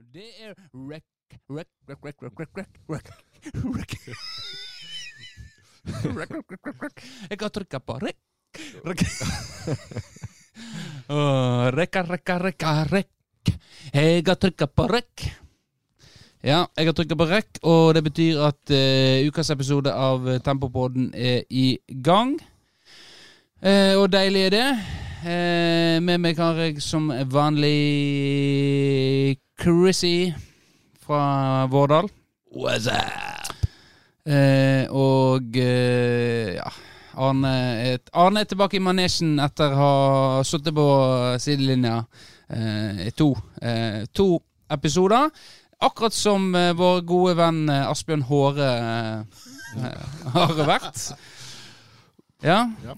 Det er Rekk, Rekk, Rekk, Rekk, Rekk, Rekk. Rekk, rek, rek. Rek, rek, rek, rek, rek. Jeg har trykka på rekk, rekk. Åh, Rekka, rekka, rekka, rekk. Jeg har trykka på rekk. Ja, jeg har trykka på rekk, og det betyr at uh, ukas episode av Tempopodden er i gang. Uh, og deilig er det. Uh, med meg har jeg som vanlig Chrissy fra Vårdal. What's up? Eh, og eh, ja Arne er, Arne er tilbake i manesjen etter å ha sittet på sidelinja eh, i to, eh, to episoder. Akkurat som eh, vår gode venn eh, Asbjørn Håre har vært. Ja. Ja.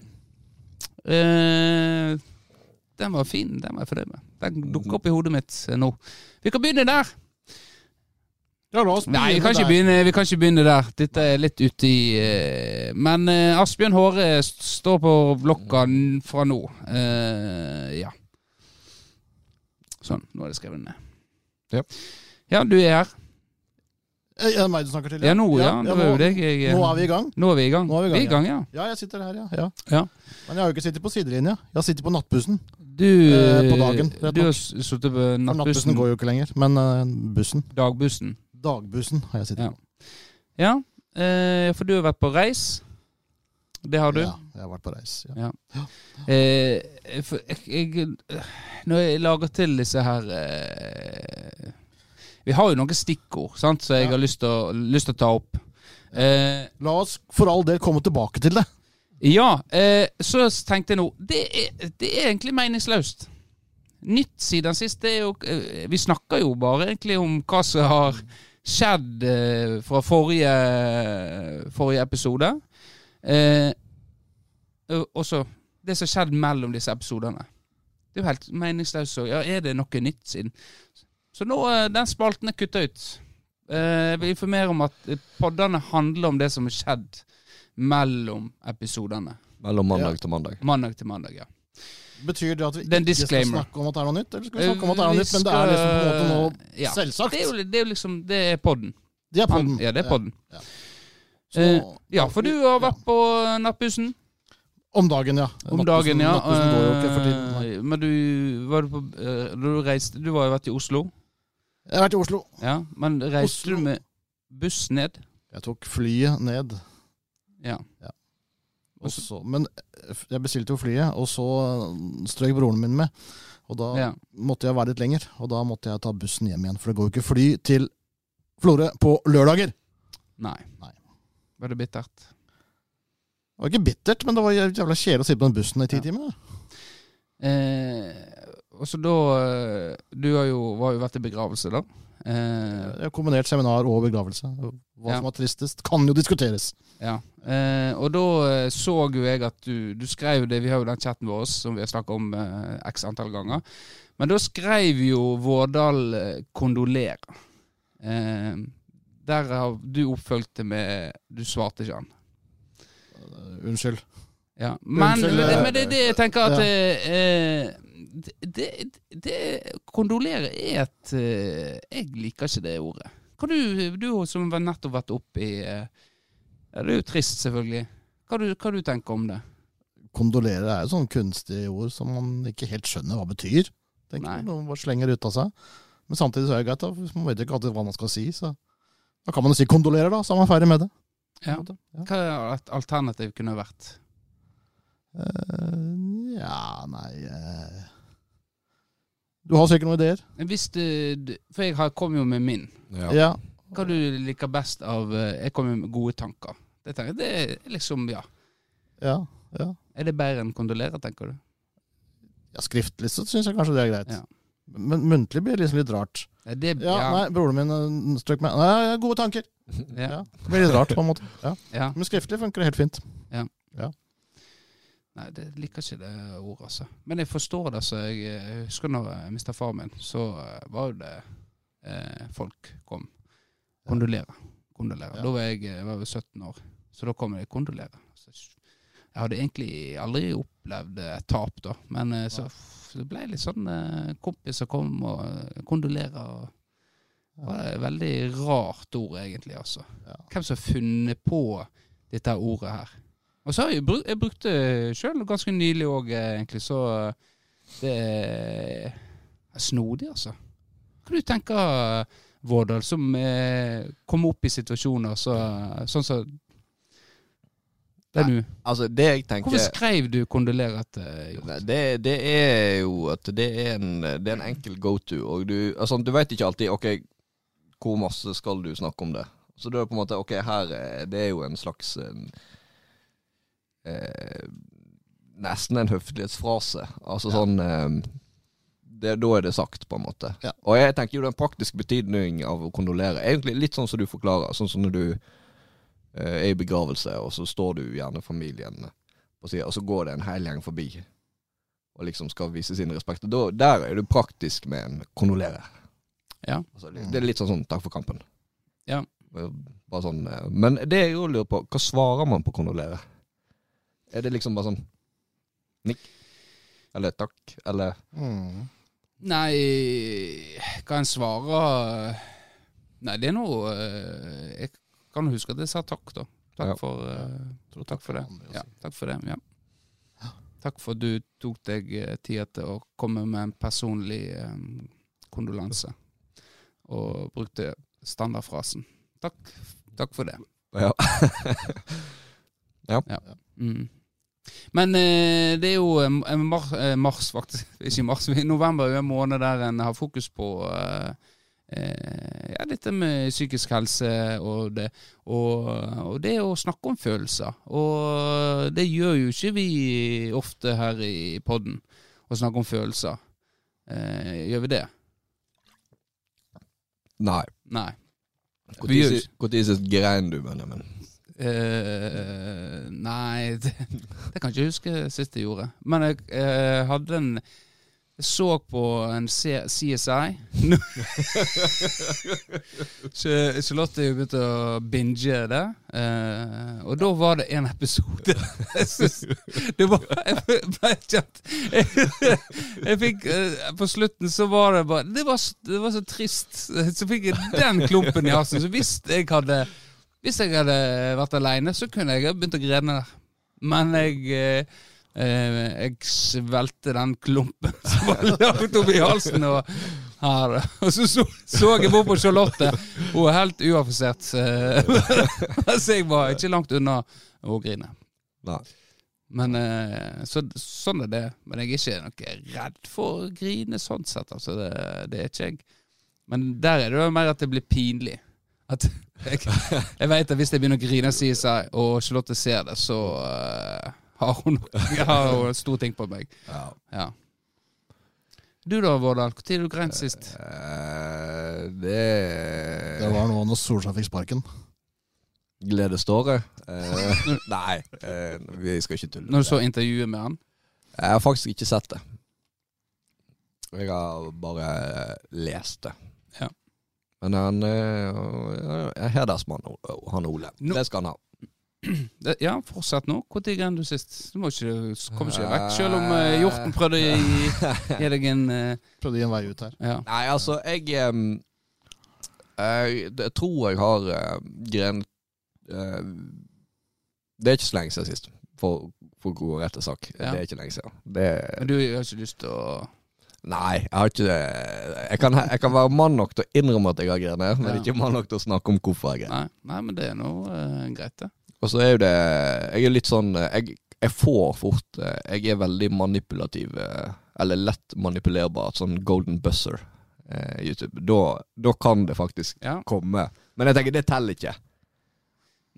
Eh, den var fin. Den var jeg fornøyd med. Den dukker opp i hodet mitt eh, nå. Vi kan begynne der. Ja, Nei, vi kan, begynne, vi kan ikke begynne der. Dette er litt ute i eh, Men eh, Asbjørn Håre står på blokka fra nå. Uh, ja. Sånn. Nå er det skrevet ned. Ja. Ja, du er her. Er det meg du snakker til? Ja, nå, ja. Nå, deg jeg nå er vi i gang. Nå er vi i gang. Nå vi i gang, ja. Ja, jeg sitter her, ja. ja. Ja. Men jeg har jo ikke sittet på sidelinja. Jeg har sittet på nattbussen. Du, Eh, på dagen, Du har sittet på For nattbussen nattbussen. går jo ikke lenger. Men eh, bussen. Dagbussen. Dagbussen har jeg sittet Ja. på. Ja, eh, for du har vært på reis. Det har du. Ja, jeg har vært på reis. Ja. Eh, for jeg, jeg, når jeg lager til disse her eh, Vi har jo noen stikkord sant, som jeg Ja. har lyst til å, lyst til å ta opp. Eh, La oss for all del komme tilbake til det. Ja, eh, så tenkte jeg nå det er, det er egentlig meningsløst. Nytt siden sist det er jo eh, Vi snakker jo bare egentlig om hva som har skjedd eh, fra forrige, forrige episode. Eh, og også det som har skjedd mellom disse episodene. Det er jo helt meningsløst. Ja, er det noe nytt siden? Så nå eh, den spalten er kutta ut. Eh, Jeg vil informere om at eh, poddene handler om det som har skjedd mellom episodene. Mellom mandag Ja. til mandag. Mandag til mandag, ja. Betyr det at vi ikke skal snakke om at det er noe nytt? Eller skal vi snakke om at det er Eh, noe nytt, men det er liksom på en måte noe ja. selvsagt? Det er jo, det er jo liksom Det er podden. Det er podden. Ja, det er podden. Så, Eh, Ja, for du har vært på nattbussen. Om dagen, ja. Om dagen, ja. Nattbussen går jo ikke for tiden. Eh, Men du var du på eh, Du reiste Du har jo vært i Oslo. Jeg har vært i Oslo. Ja, Men reiste Oslo. du med buss ned? Jeg tok flyet ned. Ja. Ja. Og Og så- så, men jeg bestilte jo flyet, og så strøk broren min med. Og da Ja. måtte jeg være litt lenger, og da måtte jeg ta bussen hjem igjen. For det går jo ikke fly til Florø på lørdager. Nei. Nei. Var det bittert? Det var ikke bittert, men det var jævla kjedelig å sitte på den bussen i ti Ja. timer. Eh, og så da eh, Du har jo, var jo vært i begravelse, da. Eh, kombinert seminar og begravelse. Hva Ja. som var tristest, kan jo diskuteres. ja. Eh, og da eh, så jo jeg at du Du skrev det, vi har jo den chatten vår som vi har snakket om eh, x antall ganger. Men da skrev jo Vårdal eh, 'kondolerer'. Eh, der har du oppfølgt det med Du svarte ikke han. Uh, unnskyld. Ja. Men, Unnskyld, men, det, eh, men det er det jeg tenker at ja. eh, det, det, det Kondolere er et eh, Jeg liker ikke det ordet. Hva du, du som nettopp vært oppe i eh, Det er jo trist, selvfølgelig. Hva du, hva du tenker om det? Kondolere er jo sånn kunstig ord som man ikke helt skjønner hva betyr. tenker. Noen bare slenger ut av seg. Men samtidig så er det greit, da, man vet ikke alltid hva man skal si. Så da kan man jo si kondolerer, da, så er man ferdig med det. Ja. Hva er alternativ kunne vært? Eh, ja, nei uh. Du har sikkert noen ideer? Hvis du- For jeg har- kom jo med min. Ja. Ja. Hva du liker best av eh, Jeg kom jo med gode tanker. Det, tenker, jeg, det er liksom, ja. Ja, ja. Er det bedre enn kondolere, tenker du? ja skriftlig så syns jeg kanskje det er greit. Ja. Men muntlig blir liksom litt rart. Ja, det, Ja, ja, nei, broren min strøk meg Nei, gode tanker. ja, Ja. Det blir litt rart, på en måte. Ja. ja. Men skriftlig funker det helt fint. Nei, det liker ikke det ordet, altså. Men jeg forstår det. så Jeg, jeg husker når jeg mista far min, så eh, var jo det eh, folk kom. Kondolere. Kondolere. Ja. Da var jeg, jeg var jo 17 år, så da kom jeg kondolere. Jeg hadde egentlig aldri opplevd et tap, da. Men eh, så, så ble jeg litt sånn eh, kompiser kom og kondolerer. Og, Det var et veldig rart ord, egentlig. altså. Ja. Hvem som har funnet på dette ordet her. Og så har jeg, brukt, jeg brukt det sjøl ganske nylig òg, egentlig, så det er snodig, altså. Hva du tenker Vårdal, som eh, kommer opp i situasjoner så, sånn som det du Altså, det jeg tenker Hvorfor skrev du 'kondolerer' etter gjort? Det, det er jo at det er en, det er en enkel go-to. Og du, altså, du vet ikke alltid ok, hvor masse skal du snakke om det. Så det er på en måte Ok, her er- det er jo en slags en, eh, Nesten en høflighetsfrase. Altså sånn eh, det, Da er det sagt, på en måte. Ja. Og jeg tenker jo den praktiske betydning av å kondolere Egentlig litt sånn som du forklarer. Sånn som når du eh, er i begravelse, og så står du gjerne familien på sida, og så går det en hel gjeng forbi og liksom skal vise sin respekt. Da, der er du praktisk med en kondolere. Ja. Altså, det er litt sånn, sånn takk for kampen. Ja. Sånn, eh, men det jeg lurer på, hva svarer man på kondolere? Er det liksom bare sånn nikk? Eller takk? Eller Mm. Nei, hva en svarer Nei, det er noe eh, Jeg kan huske at jeg sa takk, da. Takk Ja. for eh, Takk for det. Ja, takk for det. Ja. Takk for at du tok deg eh, tida til å komme med en personlig um, kondolanse. Og brukte standardfrasen. Takk, takk for det. Ja. Mm. Men eh, det er jo eh, en mar eh, mars, faktisk. Ikke mars, november er en måned der en har fokus på eh, eh, ja, dette med psykisk helse og det, og, og det å snakke om følelser. Og det gjør jo ikke vi ofte her i podden, å snakke om følelser. Eh, gjør vi det? Nei. Nei. Når sist grein du, Benjamin? Eh, nei, det, det kan jeg ikke huske sist jeg gjorde. Men jeg uh, hadde en Jeg så på en C CSI. Charlotte begynte å binge det. Uh, og da var det en episode Jeg synes Det var Jeg ble kjent jeg, fikk uh, På slutten så var det bare Det var, det var så trist. Så fikk jeg den klumpen i halsen. Så hvis jeg hadde hvis jeg hadde vært aleine, så kunne jeg begynt å grene der. Men jeg eh, eh, Jeg svelgte den klumpen som var lagt oppi halsen. Og, her, og så, så så jeg bort på Charlotte. Hun er helt uaffisert. så jeg var ikke langt unna å grine. Nei. Men eh, så, Sånn er det. Men jeg er ikke noe redd for å grine sånn sett. Altså, det, det er ikke jeg. Men der er det jo mer at det blir pinlig. At jeg, jeg vet at hvis jeg begynner å grine, sier seg, og Charlotte ser det, så uh, har hun har hun en stor ting på meg. Ja. Ja. Du da, Vårdal? Når du greint sist? Eh, det Det var nå når Solskjær fikk sparken. Gledeståret? Eh, nei, eh, vi skal ikke tulle. Når du så intervjuet med han? Jeg har faktisk ikke sett det. Jeg har bare lest det. Ja. Men han eh, er hedersmann, han Ole. No. Det skal han ha. Ja, fortsett nå. Når grein du sist? Du må ikke, kom ikke vekk, selv om uh, hjorten prøvde å gi, gi deg en uh, Prøvde å gi en vei ut her. Ja. Nei, altså, jeg um, jeg, jeg tror jeg har uh, gren... eh, Det er ikke så lenge siden sist, for, for å gå rett til sak. Ja. Det er ikke lenge siden. Det, Men du har ikke lyst til å nei, jeg har ikke jeg kan, jeg kan være mann nok til å innrømme at jeg har grenet, men Ja. ikke mann nok til å snakke om hvorfor jeg grener. Nei, nei men det er nå uh, greit, det. Og så er jo det Jeg er litt sånn Jeg, jeg får fort eh, Jeg er veldig manipulativ, eh, eller lett manipulerbar. Sånn golden buzzer eh, YouTube. Da, da kan det faktisk Ja. komme. Men jeg tenker, det teller ikke.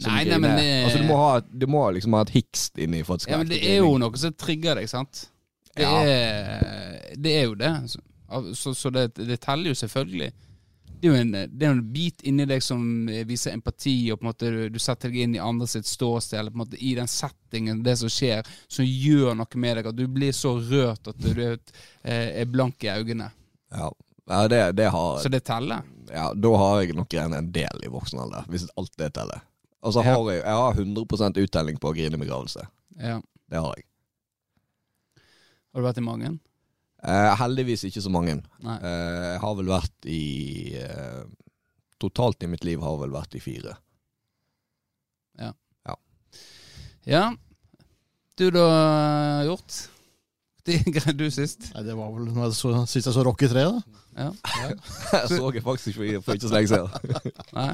Nei, nei, men det- Altså, du må, ha, du må liksom ha et hikst inni for at det skal Ja, men det er jo noe som trigger deg, sant? Det, Ja. er, det er jo det. Så, så, det, det teller jo selvfølgelig. Det er jo en, det er en bit inni deg som viser empati, og på en måte du, setter deg inn i andre sitt ståsted, eller på en måte i den settingen, det som skjer, som gjør noe med deg. At du blir så rørt at du, eh, er blank i øynene. Ja, ja det, det har Så det teller. Ja, da har jeg nok igjen en del i voksen alder, hvis alt det teller. Og så Ja. har jeg, jeg har 100% uttelling på å grine med begravelse. Ja. Det har jeg. Har du vært i mange? Eh, heldigvis ikke så mange. Nei. Eh, jeg har vel vært i eh, totalt i mitt liv har vel vært i fire. Ja. Ja. ja. Du da, Hjort? Det greide du sist. Nei, det var vel når jeg så, sist jeg så Rocky 3, da. Ja. Jeg så jeg faktisk ikke for ikke så lenge siden. Nei.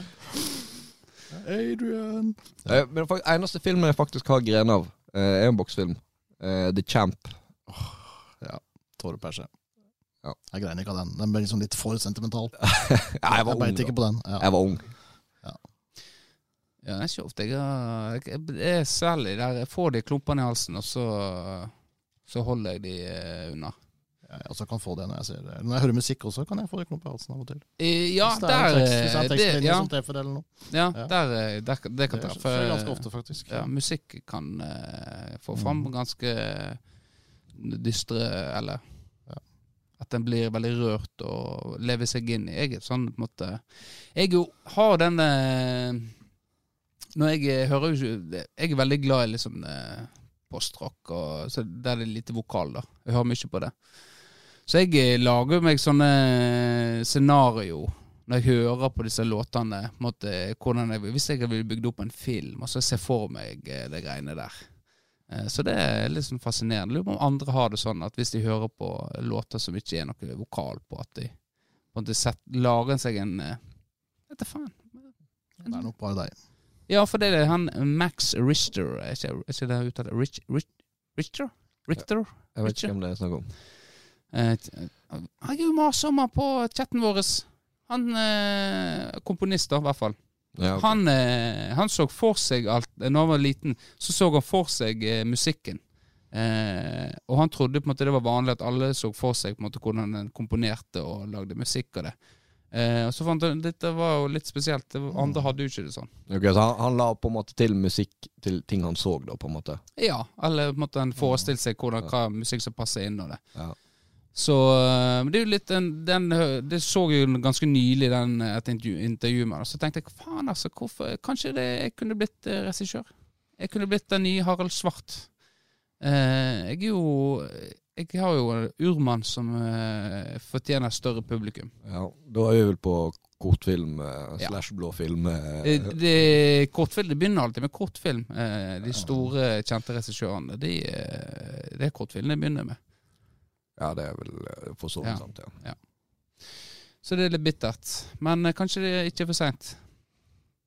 Adrian. Eh, Men den eneste filmen jeg faktisk har gren av, eh, er en boksfilm. Eh, The Champ. Tåreperse. Ja. Jeg greier ikke av den. Den ble liksom litt for sentimental. Ja, jeg var ung. beit ikke på den. Ja. Jeg var ung. Ja, det er ikke ofte jeg har jeg- Det er særlig der jeg får de klumpene i halsen, og så, så holder jeg de eh, unna. Ja, jeg også kan få det når jeg ser det. Når jeg hører musikk også, kan jeg få det klump i halsen av og til. Eh, Ja, Hvis det er der tekst, hvis det er eh, det, tekstlinje ja, som treffer eller noe. ja, Ja. der, eh, der, det kan Det treffe. skjer ganske ofte, faktisk. Ja, musikk kan uh, få fram Mm. ganske dystre Eller at en blir veldig rørt og lever seg inn i. Jeg sånn på en måte Jeg jo har denne Når jeg eh, hører jo ikke Jeg er veldig glad i liksom eh, postrock, og, så der det er lite vokal, da. Jeg hører mye på det. Så jeg eh, lager meg sånne scenario når jeg hører på disse låtene. Måte, jeg, hvis jeg ville bygd opp en film, og så ser for meg eh, det greiene der. Eh, Så det er litt sånn fascinerende. Lurer på om andre har det sånn at hvis de hører på låter som ikke er noe vokal på, at de på en måte lager seg en eh, Vet da faen. Det er nok bare deg. Ja, for det er han Max Richter Er ikke, er ikke det uttalt? Rich, Rich, Richter? Richter? Jeg vet ikke hvem det er snakk om. Eh, Han er jo maser om på chatten vår. Han eh, komponist, da, i hvert fall. Ja, okay. Han, eh, han så for seg alt Når han var liten, så så han for seg eh, musikken. Eh, og han trodde på en måte det var vanlig at alle så for seg på en måte hvordan en komponerte og lagde musikk av det. Eh, og så fant han dette var jo litt spesielt. Det var, andre hadde jo ikke det sånn. Ok, så han, han la på en måte til musikk til ting han så, da, på en måte. Ja, eller på en måte han forestilte seg hvordan, hva musikk som passer inn og det. Ja. Så eh, men det er jo litt den, den Det så jeg jo ganske nylig, den, eh, et intervju, intervju med. Så tenkte jeg faen, altså, hvorfor Kanskje det, jeg kunne blitt eh, regissør? Jeg kunne blitt den nye Harald Svart. Eh, jeg er jo Jeg har jo en urmann som eh, fortjener større publikum. ja. Da er vi vel på kortfilm eh, slash blåfilm. det, kortfilm, det begynner alltid med kortfilm. De store, kjente regissørene, de, det er kortfilm det begynner med. Ja, det er vel eh, for så Ja. vidt sant, ja. Så det er litt bittert. Men eh, kanskje det ikke er for seint.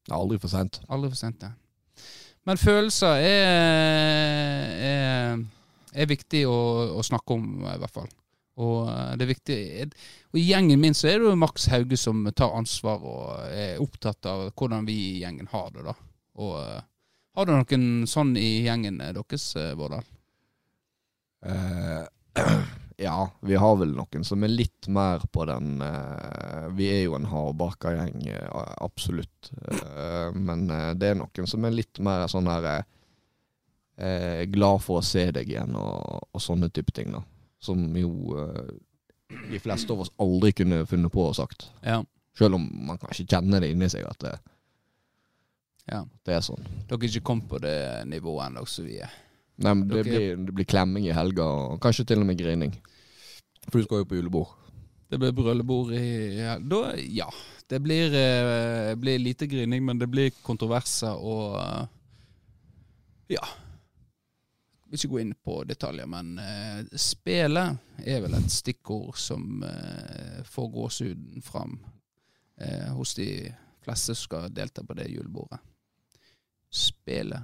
Det er aldri for sent. Aldri for sent, ja. Men følelser er, er, er viktig å, å snakke om, i hvert fall. Og eh, det er viktig Og I gjengen min så er det jo Max Hauge som tar ansvar og er opptatt av hvordan vi i gjengen har det. da. Og Har du noen sånn i gjengen deres, Vårdal? Eh, ja, vi har vel noen som er litt mer på den eh, Vi er jo en hardbarka gjeng, eh, absolutt. Eh, men eh, det er noen som er litt mer sånn her eh, eh, Glad for å se deg igjen, og, og sånne type ting, da. Som jo de fleste av oss aldri kunne funnet på å sagt. Ja. Selv om man kanskje kjenner det inni seg at det, ja. det er sånn. Dere har ikke kommet på det nivået ennå som vi er. Nei, men det okay. blir, det blir klemming i helga, og kanskje til og med grining. For du skal jo på julebord. Det blir brøllebord i ja, da, ja. Det blir, eh, blir lite grining, men det blir kontroverser og eh, Ja. Jeg vil ikke gå inn på detaljer, men eh, spelet er vel et stikkord som eh, får gåsehuden fram eh, hos de fleste som skal delta på det julebordet. Spele.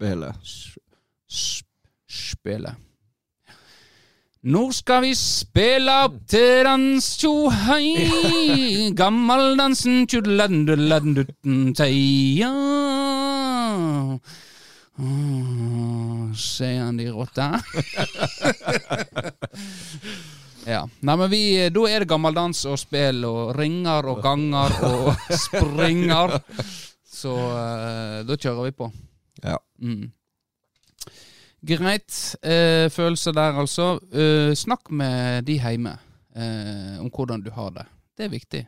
Spillet. S- s- Nå skal vi spille opp til dans, tjo hei, gammeldansen tjudladden teia. Åh, Sier han de rotta. ja. Nei, men vi, da er det gammeldans og spill og ringer og ganger og springer. Så uh, da kjører vi på. Ja. Mm. Greit. Eh, følelser der, altså. Eh, snakk med de hjemme eh, om hvordan du har det. Det er viktig.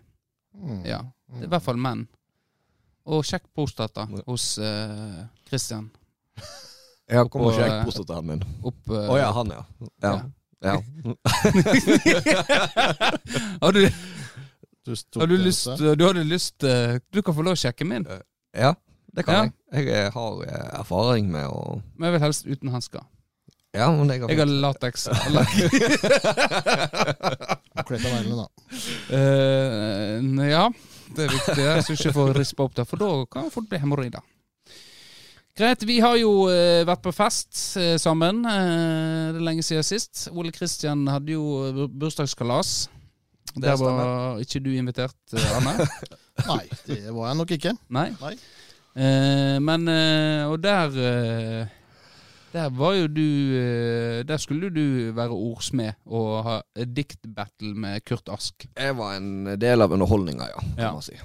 Mm. Ja. Det er I hvert fall menn. Og sjekk prostata hos eh, Christian. Ja, kom og sjekk eh, prostataen min. Å uh, oh, ja, han ja. Ja. ja. Har du Du, Har du lyst. Du hadde lyst eh, Du kan få lov å sjekke min, Ja, det kan Ja. jeg. Jeg eh, har eh, erfaring med å men jeg vil helst uten hansker. Ja, men jeg har Jeg har lateks. Kledd av neglene, da. Uh, ja, det er viktig. Skal ikke får rispe opp der, for da kan fort bli hemoroider. Greit, vi har jo uh, vært på fest uh, sammen. Det er lenge siden sist. Ole Kristian hadde jo bursdagskalas. Det Der var ikke du invitert, Arne. Nei, det var jeg nok ikke. Nei. Nei. Eh, men eh, Og der eh, Der var jo du Der skulle du være ordsmed og ha diktbattle med Kurt Ask. Jeg var en del av underholdninga, ja. Kan Ja. man si.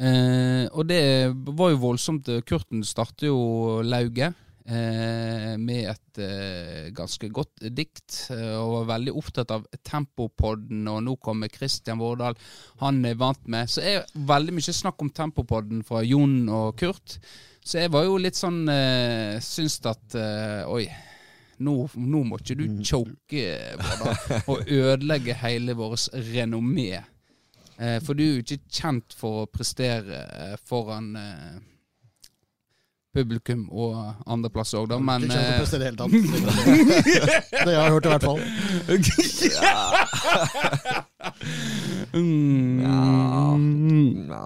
Eh, og det var jo voldsomt. Kurten startet jo lauget med et eh, ganske godt dikt, eh, og var veldig opptatt av Tempopodden, og nå kommer Kristian Vårdal, han er vant med. Så er veldig mye snakk om Tempopodden fra Jon og Kurt. Så jeg var jo litt sånn eh, Syns at eh, Oi. Nå, nå må ikke du choke Vårdal, og ødelegge hele vårt renommé. Eh, for du er jo ikke kjent for å prestere eh, foran eh, publikum og andreplass òg, da, men ikke kjent til å eh, i det hele tatt. Det, jeg har hørt, i hvert fall. mm, Ja.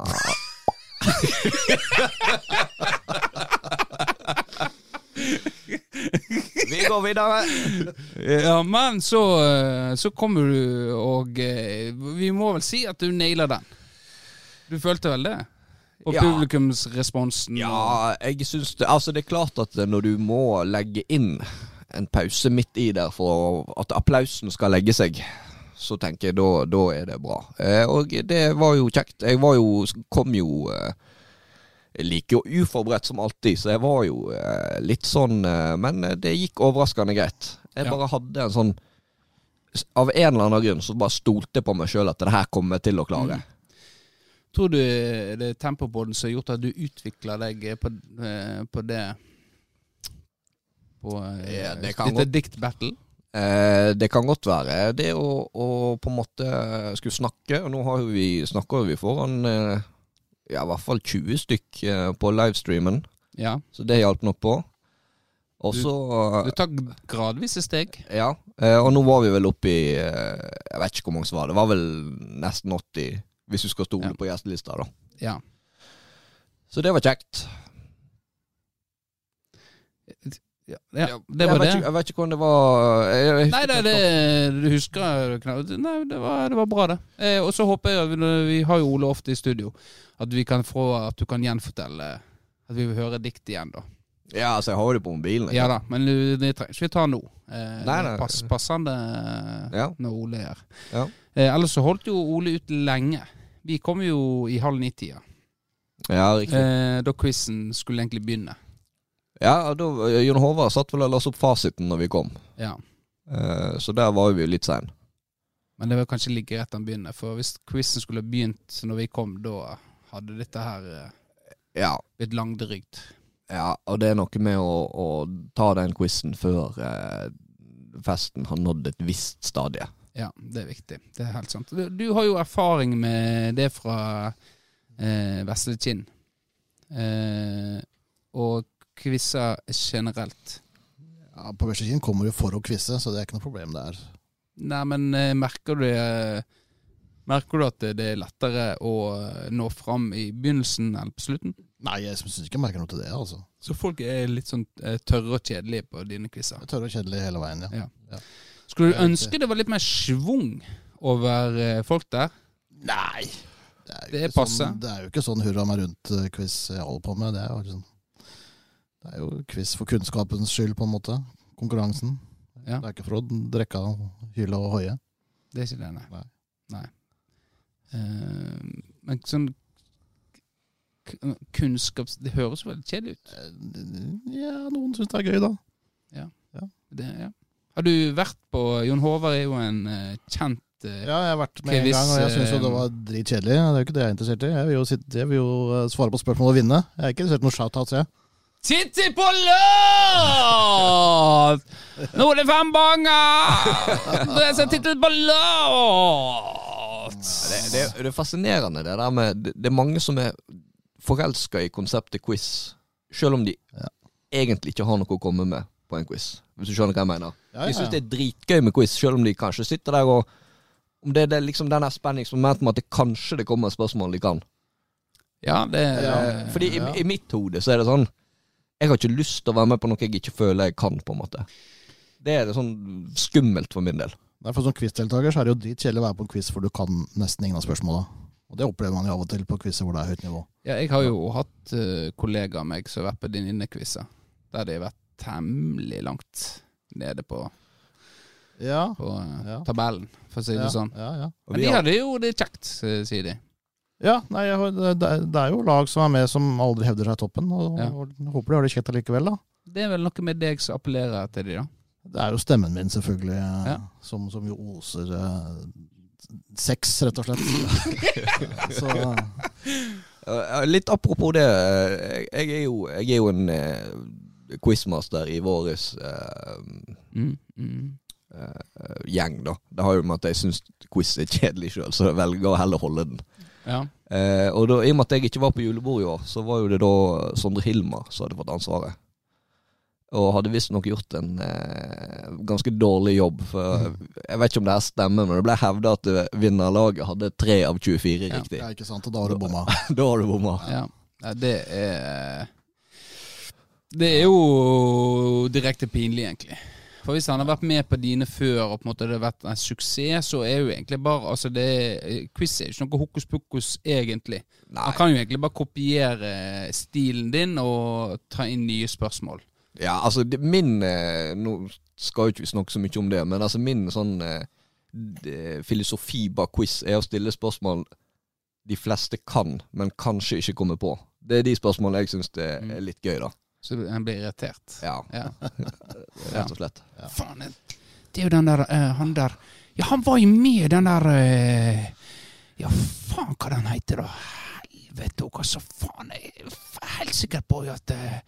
Vi går videre. Ja, men så, eh, så kommer du, og eh, vi må vel si at du nailer den. Du følte vel det? Og Ja. publikumsresponsen? Ja, jeg syns det Altså, det er klart at når du må legge inn en pause midt i der for at applausen skal legge seg, så tenker jeg da, da er det bra. Eh, og det var jo kjekt. Jeg var jo Kom jo eh, like jo uforberedt som alltid, så jeg var jo eh, litt sånn eh, Men det gikk overraskende greit. Jeg Ja. bare hadde en sånn Av en eller annen grunn så bare stolte jeg på meg sjøl at det her kommer jeg til å klare. Tror du det er tempopodden som har gjort at du utvikler deg på, eh, på det På eh, Ja, det kan dette diktbattle? Eh, det kan godt være. Det å, å på en måte skulle snakke og Nå har vi, snakker vi foran eh, ja, i hvert fall 20 stykk eh, på livestreamen, Ja. så det hjalp nok på. Også, Du- så Du tar gradvise steg. Ja. Eh, og nå var vi vel oppe i eh, Jeg vet ikke hvor mange som var. Det var vel nesten 80, hvis du skal stole Ja. på gjestelista, da. Ja. Så det var kjekt. Ja, ja, det var jeg det. Ikke, jeg vet ikke hvordan det var jeg, jeg Nei, det, det, du husker Nei, det var, det var bra, det. Eh, og så håper jeg vi, vi har jo Ole ofte i studio, at vi kan få At du kan gjenfortelle At vi vil høre dikt igjen, da. Ja, altså, jeg har det på mobilen. ikke Ja da, men det trenger ikke vi ta nå. Eh, Nei, nei. Pass, passende Ja. når Ole er her. Ja. Eh, ellers så holdt jo Ole ut lenge. Vi kom jo i halv ni-tida, Ja, riktig. eh, da quizen skulle egentlig begynne. Ja, da, Jon Håvard satt vel og leste opp fasiten når vi kom. Ja. Eh, så der var vi jo litt sein. Men det var kanskje like greit han begynner, for hvis quizen skulle begynt når vi kom, da hadde dette her eh, Ja. blitt langdrygt. ja, og det er noe med å, å ta den quizen før eh, festen har nådd et visst stadie. Ja, det er viktig. Det er helt sant. Du, du har jo erfaring med det fra eh, Vesle Kinn. Eh, og quizer generelt. Ja, på Vestekinn kommer du for å quize, så det er ikke noe problem der. Nei, men eh, merker du eh, Merker du at det det er lettere å eh, nå fram i begynnelsen enn på slutten? Nei, jeg syns ikke jeg merker noe til det, altså. Så folk er litt sånn eh, tørre og kjedelige på dine quizer? Tørre og kjedelige hele veien, ja. ja. Ja. Skulle du ønske det var litt mer schwung over eh, folk der? Nei! Det er, jo Det. Sånn, det er jo ikke sånn hurra meg rundt-quiz jeg holder på med. Det er jo liksom Det er jo quiz for kunnskapens skyld, på en måte. Konkurransen. Ja. Det er ikke for å drikke hyle og hoie. Det er ikke det, nei. Nei. Nei. Uh, men sånn kunnskaps... Det høres veldig kjedelig ut. Eh, Ja, noen syns det er gøy, da. Ja. ja. Det, ja. Har du vært på Jon Håvard er jo en eh, kjent eh, Ja, jeg har vært med en gang, og jeg syns jo det eh, var dritkjedelig. Det er jo ikke det jeg er interessert i. Jeg vil jo, sitte, jeg vil jo svare på spørsmål og vinne. Jeg er ikke interessert i noe shoutouts, jeg. Titti på låt! Nå er det fem banger! Det er så tittet på låt! Det, det, det er fascinerende, det der med Det, det er mange som er forelska i konseptet quiz, selv om de Ja. egentlig ikke har noe å komme med på en quiz. Hvis du skjønner hva jeg mener. Ja, De ja, syns det er dritgøy med quiz, selv om de kanskje sitter der og Om det, det er liksom den spenningsmomenten spenningsmomentet med at det kanskje det kommer et spørsmål de kan. Ja, det Ja, Fordi i, Ja. i mitt hode så er det sånn Jeg har ikke lyst til å være med på noe jeg ikke føler jeg kan, på en måte. Det er det sånn skummelt for min del. Nei, for Som quizdeltaker så er det jo dritkjedelig å være på en quiz hvor du kan nesten ingen av spørsmåla. Og det opplever man jo av og til på quizer hvor det er høyt nivå. Ja, jeg har jo hatt uh, kollegaer av meg som har vært på venninnekvisser, der de har vært temmelig langt nede på, Ja, på eh, Ja. tabellen, for å si det ja, sånn. ja, ja. Men de hadde jo det kjekt, eh, sier de. ja nei, det, det er- jo lag som er med som aldri hevder seg i toppen. Og, Ja. og håper de har det kjekt allikevel, da. Det er vel noe med deg som appellerer til de, da. Det er jo stemmen min, selvfølgelig, eh, Ja. som, som jo oser eh, sex, rett og slett. Så uh. Litt apropos det. Jeg er jo, jeg er jo en quizmaster i våres uh, Mm, mm. Uh, gjeng, da. Det har jo med at jeg syns quiz er kjedelig sjøl, så jeg velger å heller holde den. Ja. Uh, og da, i og med at jeg ikke var på julebord i år, så var jo det da Sondre Hilmar som hadde fått ansvaret. Og hadde visstnok gjort en eh, ganske dårlig jobb. For jeg vet ikke om det her stemmer, men det ble hevda at eh, vinnerlaget hadde tre av 24 Ja. det er ikke sant, og da har du bomma. da har du bomma. ja. ja det er Det er jo direkte pinlig, egentlig. For hvis han har vært med på dine før, og på en måte det har vært en suksess, så er jo egentlig bare Altså, det er- Quiz er jo ikke noe hokus pokus, egentlig. Nei. Han kan jo egentlig bare kopiere stilen din og ta inn nye spørsmål. Ja, altså det, min eh, Nå skal jo ikke vi snakke så mye om det, men altså min sånn eh, d- filosofi bak quiz er å stille spørsmål de fleste kan, men kanskje ikke kommer på. Det er de spørsmålene jeg syns er Mm. er litt gøy, da. Så han blir irritert. Ja, Ja. rett og slett. Faen, det er jo den der uh, Han der Ja, han var jo med i den der uh, Ja, faen hva den heter, da. Helvete òg, altså. Faen, jeg er helt sikker på at uh,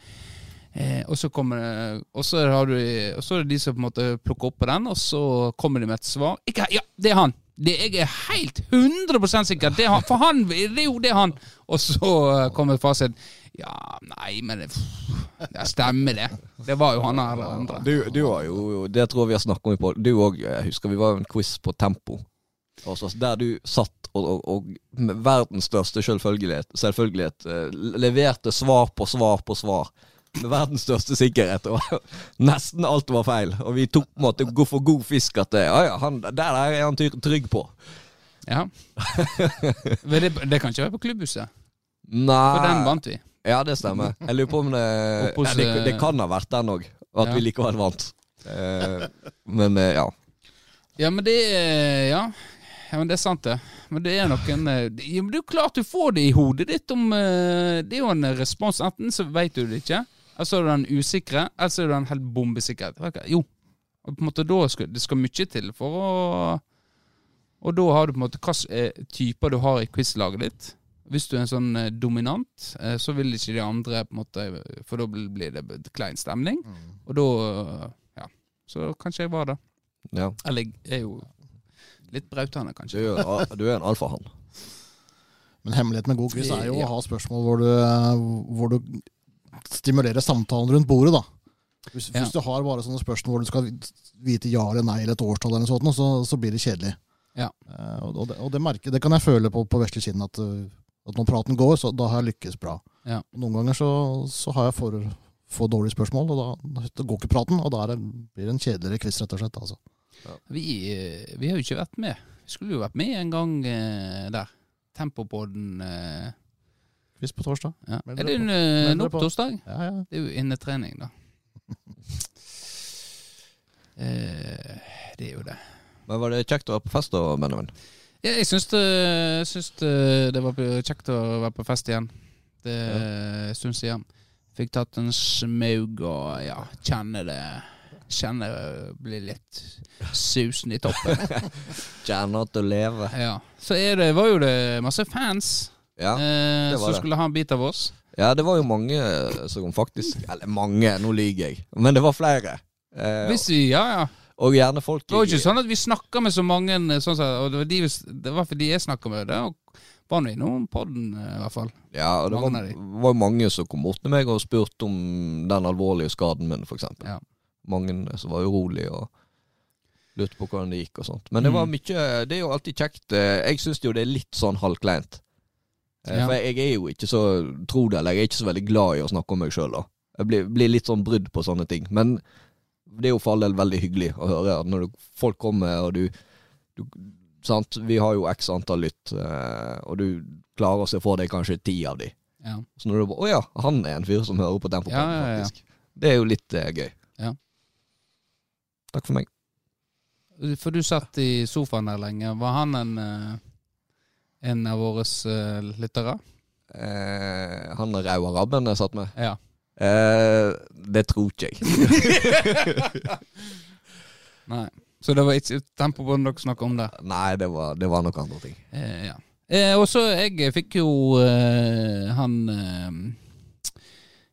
eh, Og så kommer Og så har du Og så er det de som på en måte plukker opp på den, og så kommer de med et svar. Ikke, ja, det er han! Det, jeg er helt 100% sikker. Det er han, for han, det er jo det er han! Og så kommer fasiten. Ja, nei, men det, det stemmer, det. Det var jo han her eller andre. Du, du har jo Det tror jeg vi har snakket om i pod. Du òg, husker vi var en quiz på Tempo. Også, der du satt og, og, og med verdens største selvfølgelighet, selvfølgelighet eh, leverte svar på svar på svar. Med verdens største sikkerhet. Og nesten alt var feil. Og vi tok på en måte god for god fisk at ja, ja, han, der, der er han trygg på. Ja. Men det, det kan ikke være på klubbhuset, Nei for den vant vi. Ja, det stemmer. Jeg lurer på om det hos, det, det eh, kan ha vært den òg. At Ja. vi likevel vant. Eh, men eh, ja. Ja, men det Ja. Ja, men Det er sant, det. Men det er noen eh, ja, men Det er jo klart du får det i hodet ditt om Det er jo en respons. Enten så vet du det ikke, eller så er du den usikre, eller så er du den helt bombesikker. Jo. Og på en måte da skal, Det skal mye til for å Og da har du på en måte hvilke typer du har i quizlaget ditt. Hvis du er en sånn eh, dominant, eh, så vil ikke de andre på en måte For da blir det klein stemning. Og da Ja. Så kanskje jeg var det. ja. Eller jeg er jo litt brautende, Du, kanskje. er, du er en alfahann. Men hemmeligheten med god quiz er jo Ja. å ha spørsmål hvor du, hvor du stimulerer samtalen rundt bordet, da. Hvis, Ja. hvis du har bare sånne spørsmål hvor du skal vite ja eller nei eller et årstall, eller noe sånt, så, så blir det kjedelig. Ja. Uh, og, og, det, og det, merker, det kan jeg føle på, på vesle kinn, at, uh, at når praten går, så da har jeg lykkes bra. Ja. Noen ganger så, så har jeg for, for dårlige spørsmål, og da, da går ikke praten, og da er det, blir det en kjedeligere quiz, rett og slett. Altså. Vi, eh, vi har jo ikke vært med. Vi skulle jo vært med en gang eh, der. Tempopodden eh, Quiz på torsdag. ja. Er det på. en, eh, Meld på på. torsdag? Ja, ja. Det er jo innetrening, da. Eh, det er jo det. Men var det kjekt å være på fest da, Benjamin? Ja, jeg syns det, syns det, det var kjekt å være på fest igjen. Det er en stund siden. Fikk tatt en smaug og ja, kjenne det Kjenne det blir litt susen i toppen. Kjenner at du lever. Ja. Så det, var jo det masse fans Ja. eh, som skulle ha en bit av oss. ja, det var jo mange som faktisk Eller mange, nå lyver jeg. Men det var flere. Eh, Hvis vi, ja, ja. Og gjerne folk Det var ikke sånn at vi snakka med så mange, eh, sånn som- og det var, de, det var fordi jeg snakka med det, var nå innom podden, eh, i hvert fall. Ja, og det var, Mange de. var jo mange som kom bort til meg og spurte om den alvorlige skaden min, for eksempel. Ja. Mange som var urolige og lurte på hvordan det gikk og sånt. Men det var Mm. mye Det er jo alltid kjekt. eh, Jeg syns jo det er litt sånn halvkleint. Ja. For jeg er jo ikke så Tro det eller jeg er ikke så veldig glad i å snakke om meg sjøl, da. Jeg blir, blir litt sånn brydd på sånne ting. Men det er jo for all del veldig hyggelig å høre at når du, folk kommer og du, du Sant, vi har jo x antall lytt, eh, og du klarer å se for deg kanskje ti av de. Ja. Så når du bare Å ja, han er en fyr som hører på Tempopodden, ja. faktisk. Det er jo litt eh, gøy. Ja. Takk for meg. For du satt i sofaen der lenge. Var han en, eh, en av våre eh, lyttere? Eh, han raua rabben jeg satt med, Ja. Eh, det tror ikke jeg. Nei. Så det var ikke Tempobånd dere snakka om der? Nei, det var, det var noen andre ting. Eh, ja. Eh, og så jeg fikk jo eh, han eh,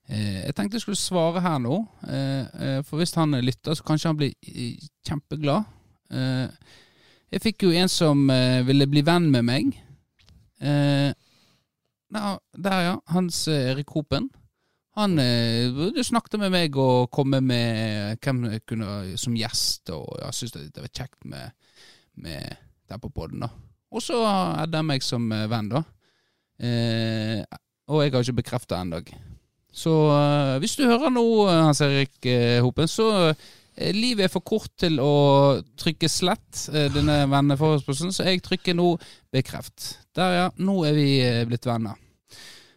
eh, Jeg tenkte jeg skulle svare her nå. Eh, for hvis han lytter, så kanskje han blir kjempeglad. Eh, jeg fikk jo en som ville bli venn med meg. Eh, der, ja. Hans Erik Hopen. Han eh, snakket med meg og kom med hvem kunne som gjest, og jeg syntes det var kjekt med, med der på podden, da. Og så hadde det meg som eh, venn, da. Eh, og jeg har ikke bekrefta ennå. Så eh, hvis du hører noe, Hans Erik eh, Hopen, så livet er for kort til å trykke slett denne venneforespørselen, så jeg trykker nå bekreft. Der, ja. Nå er vi blitt venner.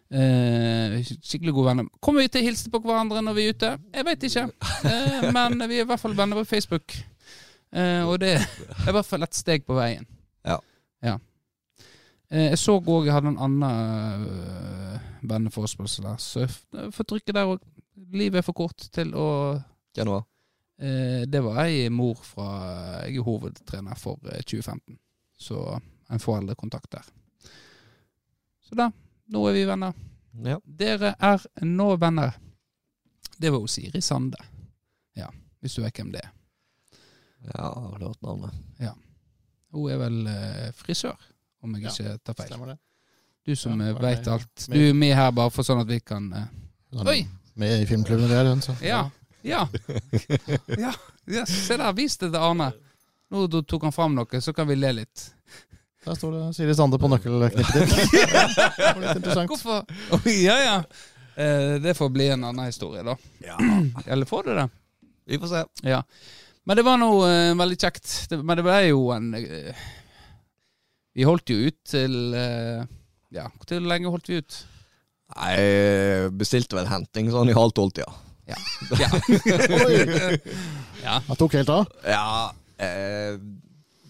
Eh, skikkelig gode venner. Kommer vi til å hilse på hverandre når vi er ute? Jeg veit ikke. Eh, men vi er i hvert fall venner på Facebook. Eh, og det er i hvert fall et steg på veien. Ja. ja. Eh, jeg så òg jeg hadde en annen øh, venneforespørsel der, så jeg får trykke der òg. Livet er for kort til å Januar. eh, Det var ei mor fra Jeg er hovedtrener for eh, 2015, så en foreldrekontakt der. Så da. Nå er vi venner. Ja. Dere er nå venner. Det var Osiri Siri Sande. Ja, hvis du vet hvem det er. ja, har du hørt navnet? Hun er vel eh, frisør, om jeg Ja, ikke tar feil. Stemmer det. Du som Ja, ja, veit alt. Du er med her bare for sånn at vi kan eh, er Oi! Med i filmklubben der, hun, så. Ja. Ja. ja. ja. Se der, vis det til Arne. Nå tok han fram noe, så kan vi le litt. Der står det Siri Sande på nøkkelknippet ditt. Det var litt interessant. Hvorfor? Oi, ja, ja. Eh, det får bli en annen historie, da. Ja. Eller får det det? Vi får se. Ja. Men det var nå eh, veldig kjekt. Det, men det ble jo en eh, Vi holdt jo ut til eh, Ja, hvor lenge holdt vi ut? Nei, bestilte vel henting sånn i halv tolv-tida. Ja. Ja. Jeg tok helt av. Ja, eh,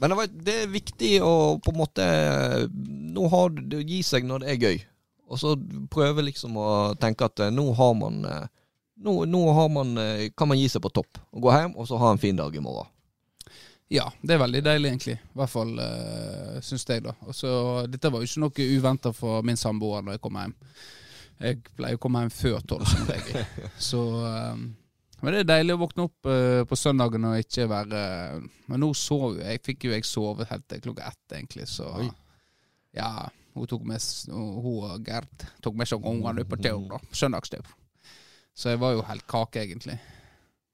men det, var, det er viktig å på en måte Nå har det å gi seg når det er gøy. Og så prøve liksom å tenke at eh, nå har man eh, nå, nå har man, eh, kan man gi seg på topp. Og gå hjem og så ha en fin dag i morgen. Ja, det er veldig deilig, egentlig. I hvert fall uh, syns jeg, da. Og så, dette var jo ikke noe uventa for min samboer når jeg kom hjem. Jeg pleier å komme hjem før tolv, som regel. Så um, Men det er deilig å våkne opp uh, på søndagen og ikke være Men nå sov jeg. Fikk jo jeg sove helt til klokka ett, egentlig, så Oi. Ja. Hun tok med Hun og Gerd tok med seg ungene på tur, da. Søndagstur. Så jeg var jo helt kake, egentlig.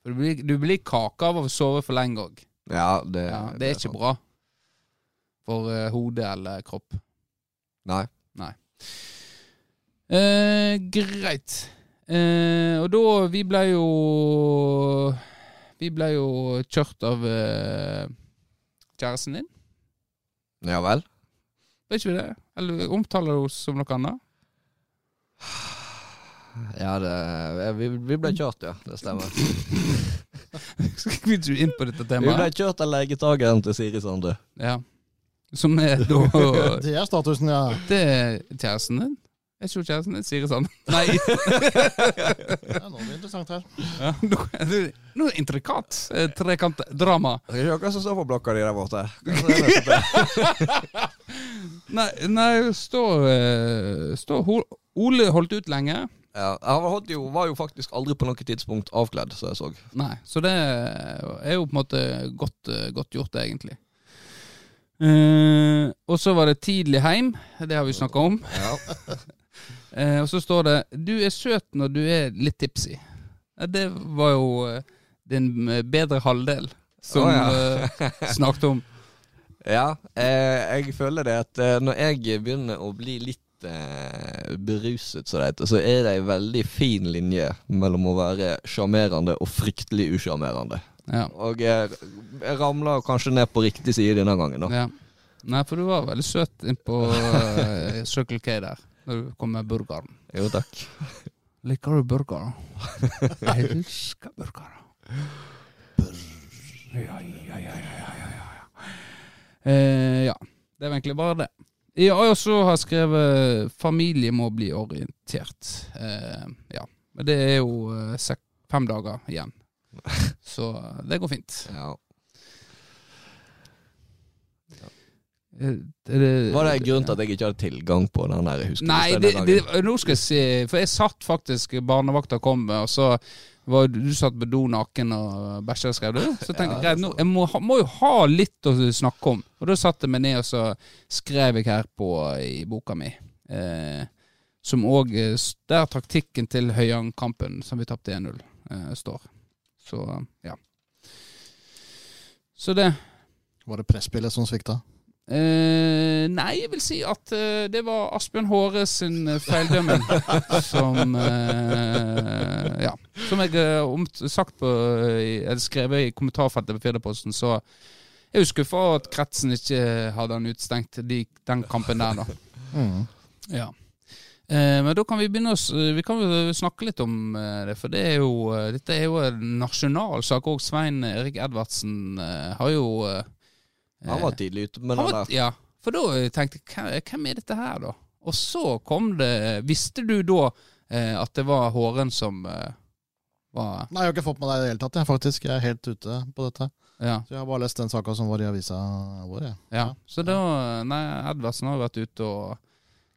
Du blir, du blir kake av å sove for lenge òg. Ja, det, Ja, det er ikke sant. bra for uh, hode eller kropp. Nei. Nei. greit. Eh, og da Vi ble jo Vi ble jo kjørt av eh, kjæresten din. Ja vel? Vet ikke vi det? Eller omtaler du oss som noe annet? Ja, det, vi, vi ble kjørt, ja. Det stemmer. Skal vi ikke inn på dette temaet? Vi ble kjørt av legetageren til Siri Sande. Ja. Som er da Det er statusen, ja. Det er kjæresten din? Er ikke jeg kjæresten din? Sier sånn. Nei. ja nå blir det interessant her. Ja, Noe, noe intrikat trekantdrama. er det eh, trekantdrama. Skal ikke hva som står på blokka di der borte? Er det? Nei, nei står, stå, Ole holdt ut lenge. Ja, han jo, var jo faktisk aldri på noe tidspunkt avkledd, som jeg så. Nei, så det er jo på en måte godt, eh, godt gjort, egentlig. Uh, og så var det tidlig heim, det har vi snakka om. Ja. Eh, og så står det 'Du er søt når du er litt tipsy'. Ja, det var jo eh, din eh, bedre halvdel som Å, ja. eh, snakket om. Ja, eh, jeg føler det at eh, når jeg begynner å bli litt eh, beruset, så, det heter, så er det ei veldig fin linje mellom å være sjarmerende og fryktelig usjarmerende. Ja. Og jeg, jeg ramla kanskje ned på riktig side denne gangen, da. ja. Nei, for du var veldig søt innpå uh, Circle K der, når du kommer med burgeren. Jo, takk. Liker du burger? Jeg elsker burger. Ja, ja, ja, ja, ja, ja, ja. Eh, ja, det er egentlig bare det. Ja, og så har jeg skrevet 'familie må bli orientert'. Eh, ja, men det er jo eh, fem dager igjen. Så det går fint. Ja. Eh, det- Var det grunnen til at jeg ikke hadde tilgang på den der husker Nei, det, det, nå skal jeg si For jeg satt faktisk Barnevakta kom, og så var du satt på do naken og bæsja, skrev du. Så tenkte jeg greit, nå, jeg må, må jo ha litt å snakke om. Og da satte jeg meg ned og så skrev jeg her på i boka mi. Eh, som òg Der taktikken til Høyang-kampen, som vi tapte 1-0, eh, står. Så ja. Så det. Var det presspillet som svikta? Eh, nei, jeg vil si at uh, det var Asbjørn Håre sin feildømme som uh, Ja. Som jeg har omt- sagt på eh, Eller skrevet i kommentarfeltet på Firdaposten, så jeg er jo skuffa over at kretsen ikke hadde han utstengt de, den kampen der, da. Mm. Ja. Eh, men da kan vi begynne å Vi kan jo snakke litt om eh, det, for det er jo, eh, dette er jo en nasjonal sak òg. Svein Erik Edvardsen eh, har jo eh, Han var tidlig ute med den der. ja, for da tenkte jeg "Hvem- er dette her, da? Og så kom det Visste du da eh, at det var Håren som eh, var Nei, jeg har ikke fått med deg i det hele tatt, jeg, faktisk. Jeg er helt ute på dette. Ja. Så jeg har bare lest den saka som var i avisa vår, jeg. ja. Så da Nei, Edvardsen har vært ute og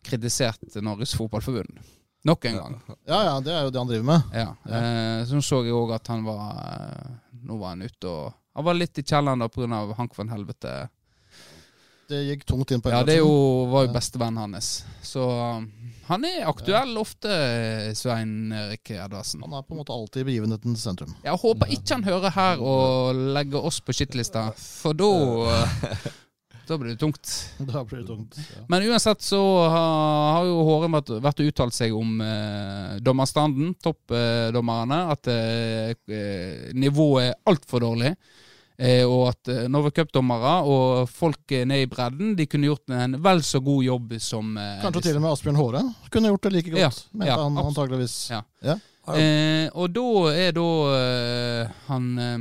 kritisert Norges Fotballforbund. Nok en gang. Ja ja, det er jo det han driver med. Ja. Eh, så så jeg òg at han var eh, Nå var han ute og Han var litt i kjelleren da pga. Hank van Helvete. Det gikk tungt inn på Ja, det jo, var jo bestevennen hans. Så um, han er aktuell ofte, Svein Erik Edvardsen. Han er på en måte alltid i begivenhetens sentrum. Jeg håper ikke han hører her og legger oss på skittlista, for da Da blir det tungt. Da blir det tungt. Ja. Men uansett så har, har jo Håren vært, vært og uttalt seg om eh, dommerstanden, toppdommerne, at eh, eh, nivået er altfor dårlig. Eh, og at eh, Norway Cup-dommere og folk eh, nede i bredden De kunne gjort en vel så god jobb som eh, Kanskje til og med Asbjørn Håre kunne gjort det like godt, Ja, mente ja, han antageligvis. Ja. Ja. Eh, og da er da eh, han eh,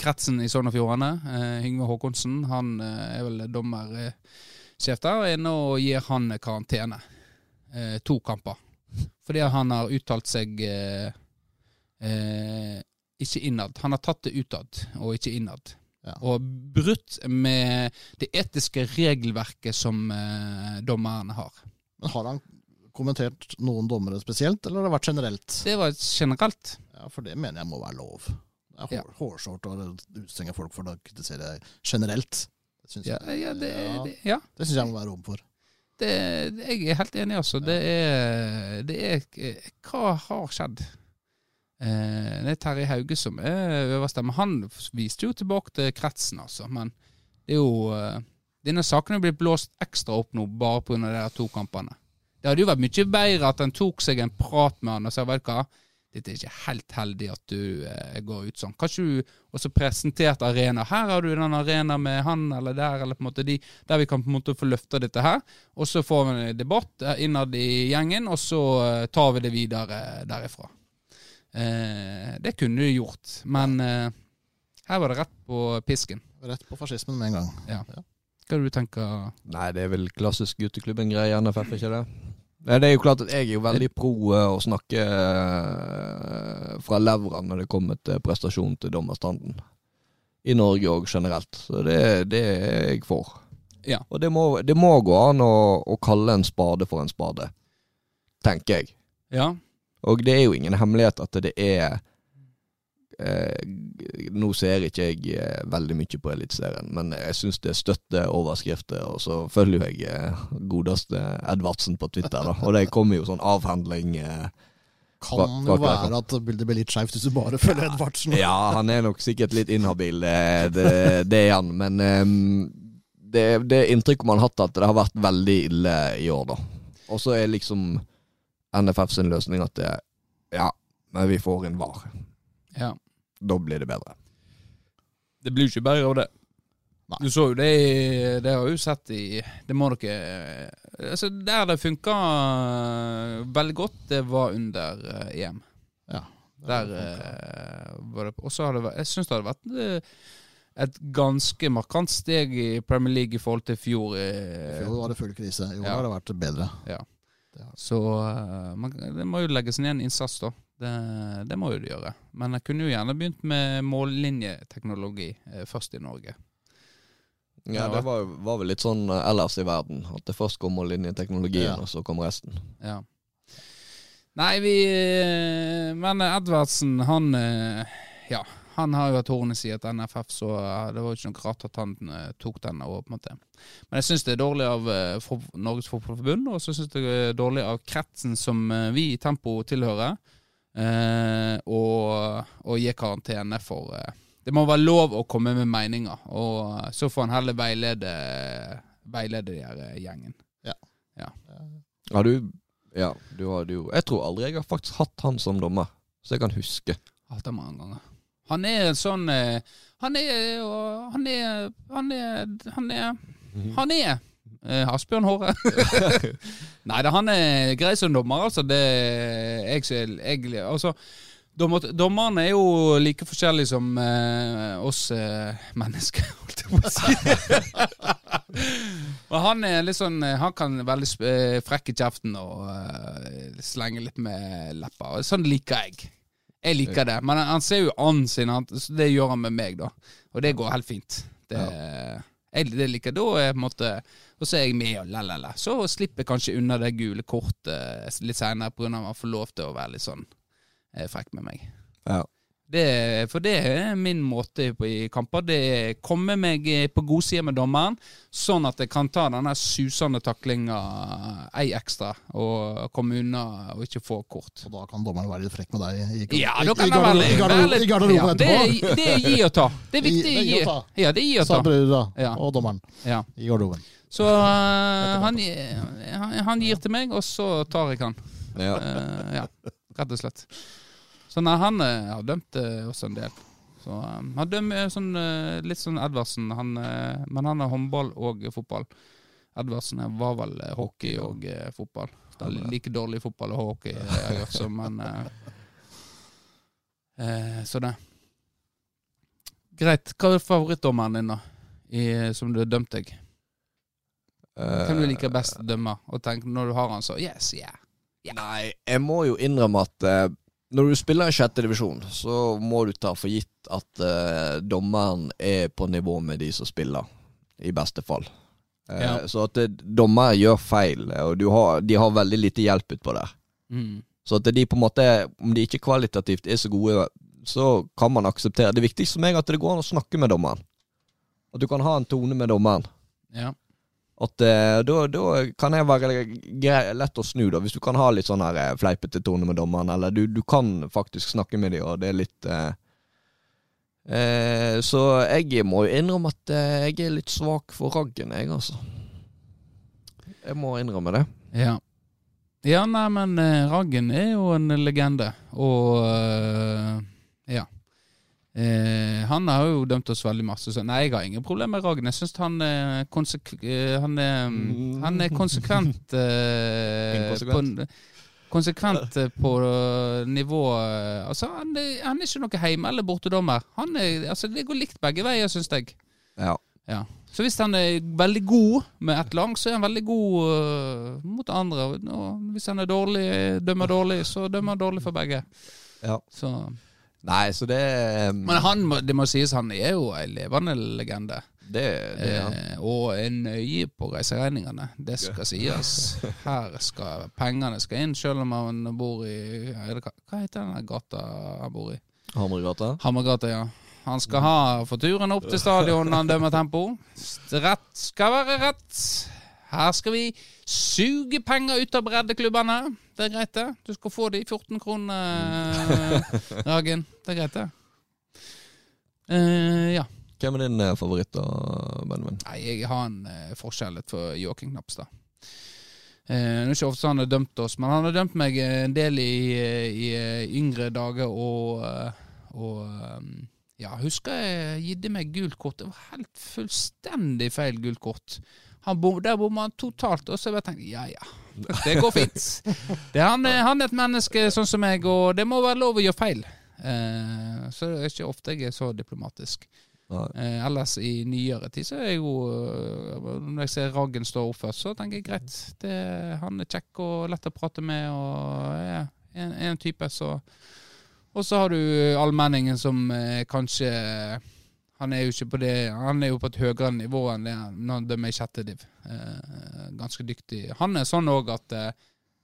Kretsen i Sogn og Fjordane, eh, Yngve Håkonsen, han eh, er vel dommersjef der, og nå gir han karantene. Eh, to kamper. Fordi han har uttalt seg eh, eh, ikke innad. Han har tatt det utad, og ikke innad. Ja. Og brutt med det etiske regelverket som eh, dommerne har. Men har han kommentert noen dommere spesielt, eller har det vært generelt? Det var generelt. Ja, For det mener jeg må være lov. Det er Ja. hår, hårsårt å utstenge folk for å kritisere generelt. Det syns Ja, jeg, ja, det, ja, det, ja. det synes jeg må være rom for. Det, jeg er helt enig, altså. Det er, det er Hva har skjedd? Eh, det er Terje Hauge som er øverste, men han viste jo tilbake til kretsen, altså. Men det er jo eh, Denne saken er blitt blåst ekstra opp nå bare pga. de to kampene. Det hadde jo vært mye bedre at han tok seg en prat med han og sa vet du hva, dette er ikke helt heldig at du eh, går ut sånn. Kanskje du også presenterte arena. Her har du den arena med han eller der, eller på en måte de, der vi kan på en måte få løfta dette her. Og så får vi en debatt eh, innad i gjengen, og så eh, tar vi det videre derifra. Eh, det kunne du gjort, men eh, her var det rett på pisken. Rett på fascismen med en gang. Hva du tenker Nei, det er vel klassisk gutteklubben-greie, NFF, ikke det? Det er jo klart at jeg er jo veldig pro eh, å snakke eh, fra levra når det kommer til prestasjon til dommerstanden. I Norge òg generelt. Så det, det er jeg for. Ja. Og det må, det må gå an å, å kalle en spade for en spade. Tenker jeg. Ja. Og det er jo ingen hemmelighet at det er eh, Nå ser ikke jeg eh, veldig mye på Eliteserien, men jeg syns det støtter overskrifter. Og så følger jeg eh, godeste Edvardsen på Twitter, da. Og det kommer jo sånn avhandling eh, Kan jo være at bildet blir litt skeivt hvis du bare følger Edvardsen. Ja, han er nok sikkert litt inhabil, det, det, det er han. Men ehm, det, det inntrykket man har hatt, at det har vært veldig ille i år, da. Og så er liksom NFF sin løsning at det, ja, men vi får inn VAR. ja. Da blir det bedre. Det blir jo ikke bedre av det. Nei. Du så jo det Det har jo sett i Det må dere Altså, der det funka veldig godt, det var under eh, EM. Ja. Der eh, var det Og så har det vært Jeg syns det hadde vært eh, et ganske markant steg i Premier League i forhold til fjor. I eh, fjor var det full krise. I år Ja. har det vært bedre. Så eh, man, det må jo legges ned en innsats, da. Det, det må jo det gjøre. Men jeg kunne jo gjerne begynt med mållinjeteknologi eh, først i Norge. Ja, det var, var vel litt sånn eh, ellers i verden. At det først kommer mållinjeteknologien, Ja. og så kommer resten. Ja. Nei, vi Men Edvardsen, han Ja. Han har jo hatt hornet i siden til NFF, så eh, det var jo ikke noe rart at han eh, tok den. Og, på en måte. Men jeg syns det er dårlig av eh, for, Norges Fotballforbund, og så syns jeg det er dårlig av kretsen som eh, vi i Tempo tilhører, eh, og, og gi karantene for eh, Det må være lov å komme med meninger, og eh, så får han heller veilede, veilede de her Ja. gjengen. ja. du Ja, du hadde jo Jeg tror aldri jeg har faktisk hatt han som dommer, så jeg kan huske. Hatt han mange ganger. Han er en sånn eh, Han er Han er Han er Han er, han er eh, Asbjørn Håre. Nei da, han er grei som dommer, altså. Det jeg, jeg, altså dommer, Dommerne er jo like forskjellige som eh, oss eh, mennesker, holdt jeg på å si. Men han er litt sånn eh, Han kan veldig eh, frekk i kjeften og slenge litt med lepper. Og Sånn liker jeg. Jeg liker det, men han ser jo an sin så Det gjør han med meg, da. Og det går helt fint. Det, jeg, det liker. Da er på en måte Og så er jeg med og la-la-la. Så slipper jeg kanskje unna det gule kortet litt seinere pga. at man får lov til å være litt sånn eh, frekk med meg. Ja. Det, for det er min måte på, i kamper. Det er komme meg eh, på godsida med dommeren, sånn at jeg kan ta denne susende taklinga ei ekstra og komme unna og ikke få kort. Og da kan dommeren være litt frekk med deg i, Ja, i, kan i, i, garderoben- ja, det, etterpå. er, det er gi og ta. Det er viktig å gi ta. Ja, det er gi og Sa ta. Ja. og dommeren Ja. i garderoben. Så uh, han, han, han gir til meg, og så tar jeg han. Ja. Eh, ja, rett og slett. Så nei, han eh, har dømt eh, også en del. Så um, Han dømmer sånn, eh, litt sånn Edvardsen, han, eh, men han er håndball og fotball. Edvardsen var vel eh, hockey og uh, fotball. Det er like dårlig fotball og hockey, eh, jeg gjør men uh, uh, Så det. Greit. Hva er favorittdommeren din, da? I, som du har dømt deg? Hvem du liker best å dømme? Og tenk, når du har han, så yes, yeah. Nei, jeg må jo innrømme at eh, når du spiller i sjette divisjon, så må du ta for gitt at uh, dommeren er på nivå med de som spiller, i beste fall. Uh, Ja. Så at det, dommere gjør feil, og du har, de har veldig lite hjelp utpå der. Mm. Så at de på en måte, om de ikke kvalitativt er så gode, så kan man akseptere. Det viktigste for meg er at det går an å snakke med dommeren. At du kan ha en tone med dommeren. Ja. At eh, da, da kan jeg være lett å snu, da, hvis du kan ha litt sånn her eh, fleipete tone med dommeren, eller du, du kan faktisk snakke med dem, og det er litt eh, eh, Så jeg må jo innrømme at eh, jeg er litt svak for raggen, jeg, altså. Jeg må innrømme det. Ja. Ja, nei, men Raggen er jo en legende, og uh, ja. Eh, han har jo dømt oss veldig masse, så nei, jeg har ingen problemer med Ragn Jeg syns han, er eh, han, er, Mm. han er konsekvent eh, Inkonsekvent. På, konsekvent eh, på nivå eh, Altså, han er, han er ikke noe hjemme- eller bortedommer. Han er, altså, det går likt begge veier, syns jeg. Ja. Ja. Så hvis han er veldig god med ett lag, så er han veldig god uh, mot andre. Og hvis han er dårlig, dømmer dårlig, så dømmer han dårlig for begge. Ja. Så. Nei, så det eh, Men han, det må sies, han er jo ei levende legende. Det, det er han. Eh, og er nøye på reiseregningene. Det skal sies. Her skal pengene skal inn, selv om han bor i det, Hva hva heter den gata han bor i? Hammergata. Hammergata, ja. Han skal ha for turen opp til stadion han dømmer tempo. Rett skal være rett. Her skal vi suge penger ut av breddeklubbene. Det er greit, det. Du skal få de 14 kronene, Ragen. Det er greit, det. Eh, ja. Hvem er din eh, favoritt, da, Benjamin? Nei, jeg har en uh, litt for Joakim Knapstad. Eh, det er ikke ofte han har dømt oss, men han har dømt meg en del i, i, i yngre dager, og, og um, ja, husker jeg gitte meg gult kort. Det var helt fullstendig feil gult kort. Han bom, der bomma han totalt, og så har jeg tenkt ja ja, det går fint. Det han, er- han er et menneske sånn som meg, og det må være lov å gjøre feil. Eh, så det er ikke ofte jeg er så diplomatisk. Eh, ellers i nyere tid så er jeg jo øh, Når jeg ser Raggen stå opp først, så tenker jeg greit. Det, han er kjekk og lett å prate med og er en, en type, så Og så har du allmenningen som eh, kanskje Han er det Han er jo på et høyere nivå enn det når han dømmer i sjette div. Eh, ganske dyktig. Han er sånn òg at eh,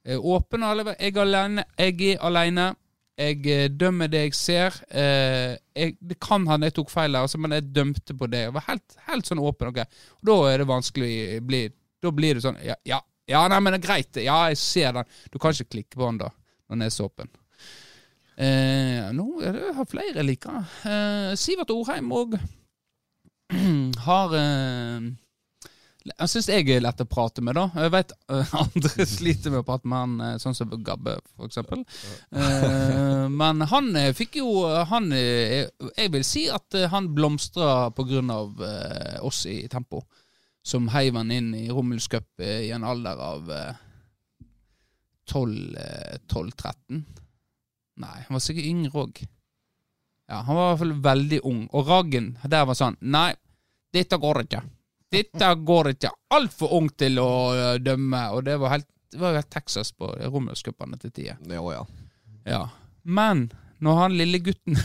er åpen og Jeg er alene. Jeg er alene. Jeg eh, dømmer det jeg ser. Eh, jeg, det kan hende jeg tok feil, altså, men jeg dømte på det. Jeg var helt, helt sånn åpen. Okay. Og da er det vanskelig å bli Da blir det sånn Ja, ja, ja nei, men det er greit. Ja, jeg ser den. Du kan ikke klikke på den da, når den er så åpen. Eh, nå er det flere jeg liker. Eh, Sivert Orheim òg har eh, Jeg syns jeg er lett å prate med, da. Jeg vet eh, andre sliter med å prate med han, eh, sånn som Gabbe, eksempel. Eh, men han eh, fikk jo han, Jeg vil si at han blomstra av eh, oss i Tempo, som heiv han inn i Rommels Cup i en alder av eh, 12-13. Nei, han var sikkert yngre òg. Ja, han var i hvert fall veldig ung. Og Raggen der var sånn Nei, dette går ikke. Dette går ikke. Altfor ung til å øh, dømme. Og det var helt, det var jo helt Texas på Romerscupene til tider. Ja, ja. Ja. Men når han lille gutten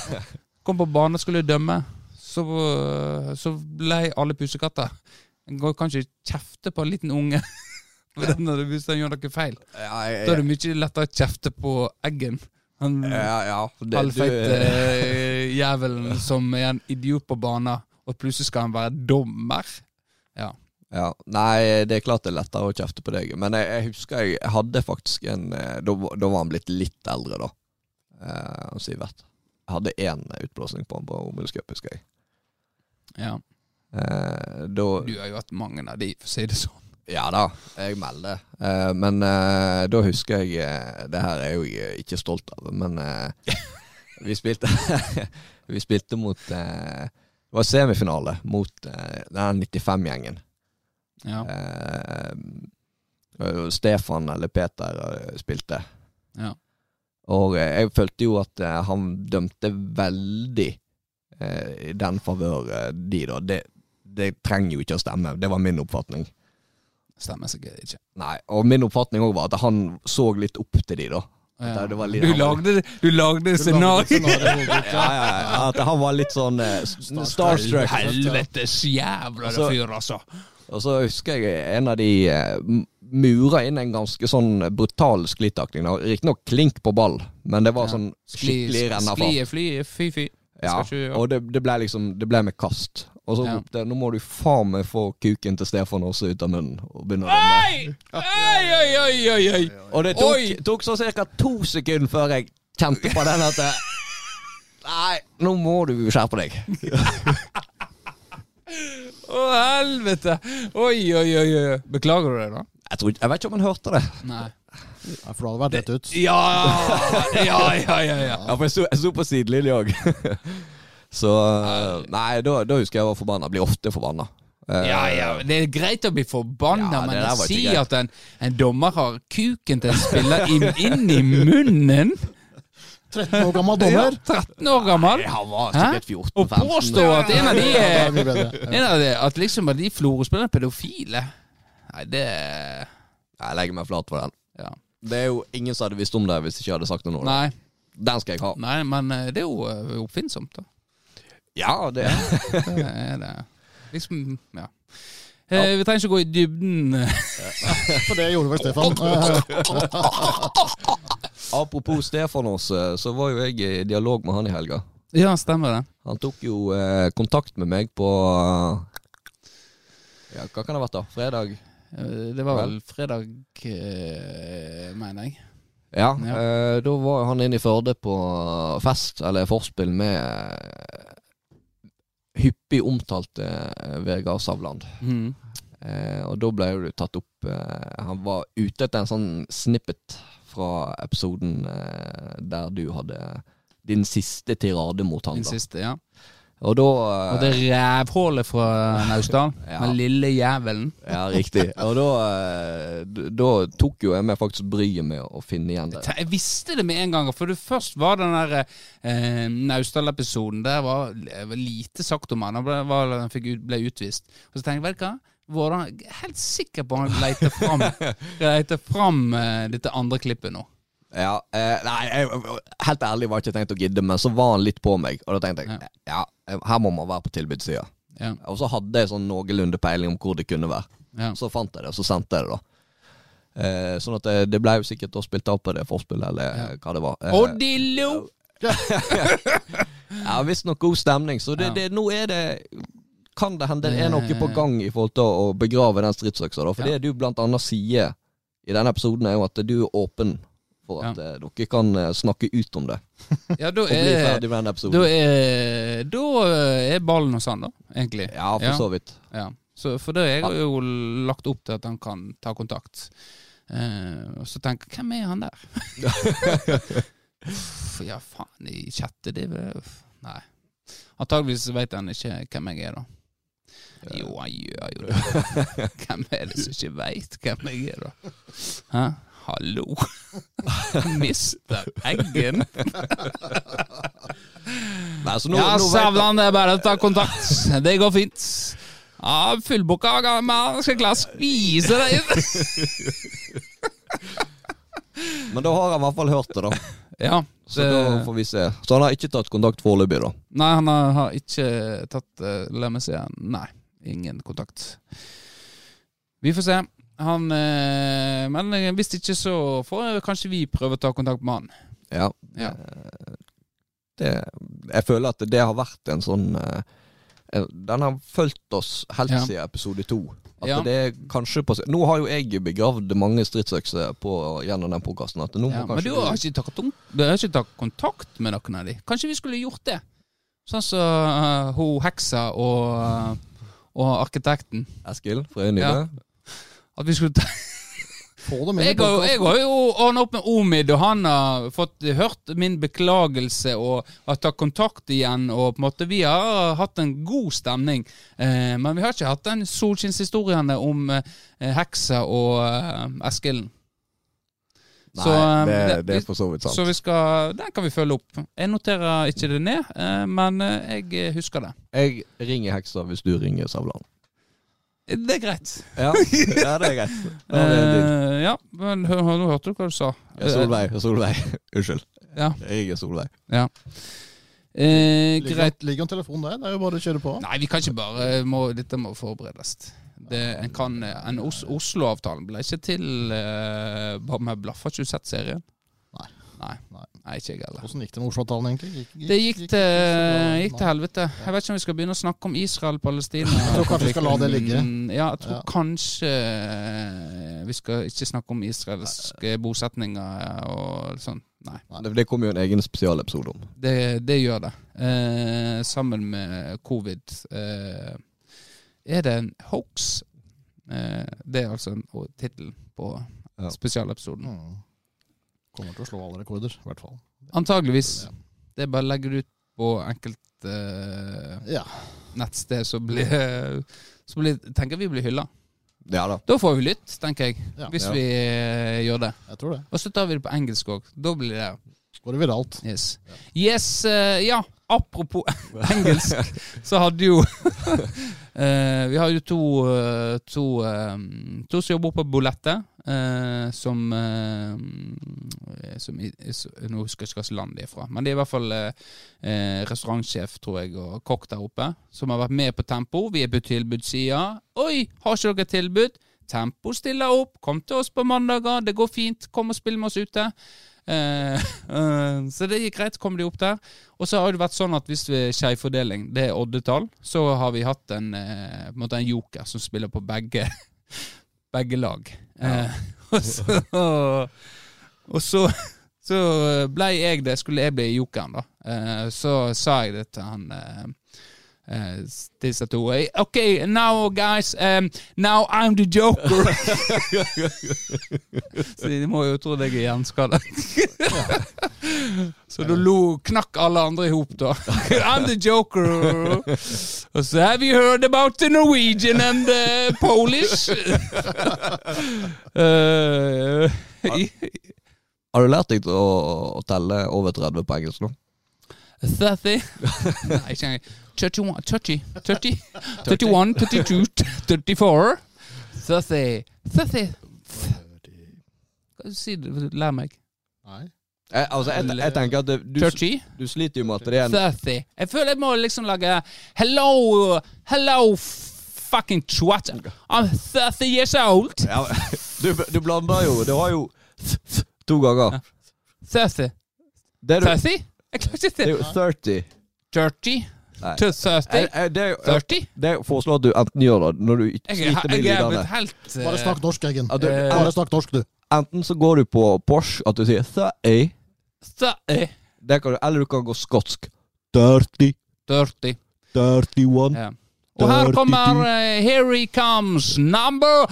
kom på banen og skulle dømme, så, øh, så ble alle pusekatter. En går kanskje kjefte på en liten unge. Når Hvis han gjør noe feil. Ja, Da er det mye lettere å kjefte på Eggen. Han ja, ja. Det, halvfeite du, eh, jævelen som er en idiot på banen, og plutselig skal han være dommer. Ja. ja. Nei, det er klart det er lettere å kjefte på deg. Men jeg, jeg husker jeg hadde faktisk en eh, Da, var- da var han blitt litt eldre, da. Eh, han Sivert. Jeg hadde én utblåsning på han på Ombuds husker jeg. ja. Eh, da Du har jo hatt mange av de, for å si det sånn. Ja da, jeg melder. Uh, men uh, da husker jeg uh, Det her er jo ikke stolt av, men vi spilte Vi spilte mot Det var semifinale mot den 95-gjengen. Ja. Stefan eller Peter spilte. Ja. Og jeg følte jo at han dømte veldig i den favør de, da. Det, det trenger jo ikke å stemme. Det var min oppfatning. Stemmer sikkert ikke. Nei, og min oppfatning også var at han så litt opp til de da. Ja. det var litt- Du lagde, du lagde scenario! Ja, ja, ja, at han var litt sånn eh, starstruck. Helvetes jævla Altså- fyr, altså. Og så husker jeg en av de eh, mura inn en ganske sånn brutal sklitakling. Riktignok klink på ball, men det var Ja. sånn skikkelig fly, fy, fy. Ja, og det, det ble liksom Det ble med kast. Og så Ja. ropte jeg nå må du faen meg få kuken til Stefan også ut av munnen. Og begynne å dømme. Oi! Oi, oi, oi, oi, oi! Og det tok, Oi! tok så ca. to sekunder før jeg kjente på den at Nei, nå må du skjerpe deg. Å, helvete! Oi, oi, oi, oi. Beklager du det, da? Jeg, tror, jeg vet ikke om han hørte det. Nei. Ja, for da hadde vært rett ut. Ja, ja, ja, ja. ja. Ja, for jeg sto, jeg sto på sidelinja òg. Så Nei, da, da husker jeg jeg var forbanna. Blir ofte forbanna. Eh, Ja, ja, Det er greit å bli forbanna, Ja, men å si at en, en dommer har kuken til en spiller inn, inn i munnen 13 år gammel dommer. 13 år gammel! Han var sikkert 14-15. Og påstå at en av de Ja. Ja. en av de, At liksom at de Florø-spillerne er pedofile. Nei, det Jeg legger meg flat for den. Ja. Det er jo ingen som hadde visst om det hvis ikke hadde sagt det nå. Nei, Den skal jeg ha. nei men eh, det er jo eh, oppfinnsomt, da. Ja, det Det er det. Liksom, ja. Eh, vi trenger ikke gå i dybden. For det gjorde vel Stefan. Apropos Stefanos, eh, så var jo jeg i dialog med han i helga. Ja, stemmer det. Han tok jo eh, kontakt med meg på Ja, hva kan det ha vært, da? Fredag? Eh, Det var vel fredag, eh, mener jeg. Ja, Ja. eh, da var han inne i Førde på fest, eller forspill, med hyppig omtalte eh, Vegard Savland. Mm. Eh, og da ble jo det tatt opp eh, Han var ute etter en sånn snippet fra episoden eh, der du hadde din siste tirade mot han. Min da. siste, ja. Og da eh, Og det rævhullet fra Naustdal. Ja. Den lille jævelen. Ja, riktig. Og da, eh, da tok jo jeg meg faktisk bryet med å finne igjen det. Jeg visste det med en gang. For det først var den der eh, Naustdal-episoden. Der var, var lite sagt om han. Han ble, ble utvist. Og så tenkte jeg, vet du hva? Var han helt sikker på han leter fram, leter fram eh, dette andre klippet nå. Ja, eh, nei, jeg, helt ærlig var jeg ikke tenkt å gidde, men så var han litt på meg. Og da tenkte jeg ja, her må man være på tilbudssida. Ja, Og så hadde jeg sånn noenlunde peiling om hvor det kunne være. ja. Så fant jeg det, og så sendte jeg det, da. Eh, sånn at det, det ble jo sikkert spilt av på det forspillet, eller Ja. hva det var. Eh, Odillo! ja, visstnok god stemning. Så det, Ja. det, nå er det Kan det hende det er noe på gang i forhold til å begrave den stridsøksa. da. For Ja. det du blant annet sier i denne episoden, er jo at du er åpen for at ja. dere kan eh, snakke ut om det. Ja, da er, da er, da er ballen hos han, da, egentlig. Ja, for så vidt. Ja. Så for det har jo lagt opp til at han kan ta kontakt. Uh, og så tenker jeg, hvem er han der? For ja, faen, i chatte det er Nei. Antageligvis vet han ikke hvem jeg er, da. Jo, han gjør jo det. Hvem er det som ikke veit hvem jeg er, da? Hæ? Hallo? Mister Eggen? Nei, nå, Ja, Savland, det er bare å ta kontakt. Det går fint. Ja, fullbooka, men skal klare å spise deg. Men da har han i hvert fall hørt det, da. Ja, Så da får vi se. Så han har ikke tatt kontakt foreløpig, da. Nei, han har, ikke tatt uh, La meg se. Nei, ingen kontakt. Vi får se. Han eh, Men eh, hvis ikke, så får kanskje vi prøve å ta kontakt med han. Ja. Ja. Eh, Det, jeg føler at det har vært en sånn eh, Den har fulgt oss helt Ja. siden episode to. At Ja. det er kanskje på Nå har jo jeg begravd mange stridsøkser på, gjennom den podkasten. Ja, men du har ikke tatt, du har ikke tatt kontakt med noen av de. Kanskje vi skulle gjort det? Sånn som eh, hun heksa og, og arkitekten. Eskil fra Øynibø. Ja. At vi skulle ta Få dem inn i Jeg har, jeg har jo ordna opp med Omid, og han har fått hørt min beklagelse og har tatt kontakt igjen. Og på en måte Vi har hatt en god stemning, eh, men vi har ikke hatt den solskinnshistoriene om eh, heksa og eh, Eskilden. Nei, Så, eh, det, det- er for så vidt sant. Så vi skal, den kan vi følge opp. Jeg noterer ikke det ned, eh, men eh, jeg husker det. Jeg ringer heksa hvis du ringer Savland. Det er greit. Ja, ja det er greit. En. Eh, ja, men hør, hør, nå hørte du hva du sa. Ja, Solveig. Solveig. Unnskyld. Ja. Jeg er Solveig. Ja. Eh, Ligger, greit. ligger en telefon der? Det er jo bare å kjøre på. Nei, vi kan ikke bare må, Dette må forberedes. Det, en kan, en Os Oslo-avtalen ble ikke til eh, bare med blaff. Har ikke du sett serien? Nei. Nei, Nei. Nei ikke jeg heller. Hvordan gikk det med Oslo-avtalen, egentlig? Gikk, Det gikk til, gikk til helvete. Jeg vet ikke om vi skal begynne å snakke om Israel-Palestina. Jeg tror kanskje vi skal la det ligge. Ja, jeg tror Ja. kanskje eh, vi skal ikke snakke om israelske bosetninger og sånn. Nei. Det, det kommer jo en egen spesialepisode om. Det, det gjør det. Eh, sammen med covid. Eh, er det en hoax? Eh, det er altså en- tittelen på Ja. spesialepisoden. Mm. Kommer til å slå alle rekorder, i hvert fall. Antageligvis. Det bare å legge det ut på enkelte uh, Ja. nettsted, så blir, så blir tenker vi blir hylla. Ja da. Da får vi lytt, tenker jeg. Ja. Hvis vi uh, gjør det. Jeg tror det. Og så tar vi det på engelsk òg. Da blir det Går det viralt. Yes. Yes, uh, ja. Apropos engelsk, så hadde jo Eh, vi har jo to, eh, to, uh, to som jobber på Bolette, som, som i, Nå husker jeg ikke hvilket land de er fra, men de er i hvert fall restaurantsjef, tror jeg, og kokk der oppe, som har vært med på Tempo. Vi er på tilbudssida. Oi, har ikke dere tilbud? Tempo stiller opp. Kom til oss på mandager, det går fint. Kom og spill med oss ute. Eh, eh, så det gikk greit, kom de opp der. Og så har det vært sånn at hvis vi skjevfordeling, det er oddetall, så har vi hatt en, eh, på en, en joker som spiller på begge, begge lag. Ja. og så, og så, så ble jeg det, skulle jeg bli jokeren, da. Eh, så sa jeg det til han eh, disse to. OK, now guys, um, now I'm the joker. så de må jo tro jeg er hjerneskada. så da lo, knakk alle andre i hop, da. I'm the joker. Og så have you heard about the Norwegian and the Polish? Uh, Har du lært deg å, å telle over 30 på engelsk nå? 30 Nei, ikke engang. 31, 30, 30, 31, 32, 34 30 30 Hva si du? Lær meg. Nei. Jeg, altså, jeg, jeg tenker at det, du, du sliter jo med at det er en 30. Jeg føler jeg må liksom lage Hello, hello, fucking twat. I'm 30 years old. ja, du, du blander jo Du har jo to ganger. 30. Det er, du, 30? Jeg klarer ikke det er jo 30. 30 Nei. To 30. Jeg, det, jo- 30? det foreslår at du enten gjør det når du ikke sliter med lydene. helt eh, Bare snakk norsk, Eggen. Du, Eh, Bare snakk norsk, du. enten så går du på Porsche, at du sier 30. 30. Det kan du, eller du kan gå skotsk. 30. 30. 31. Ja. Og her kommer uh, Here he comes, number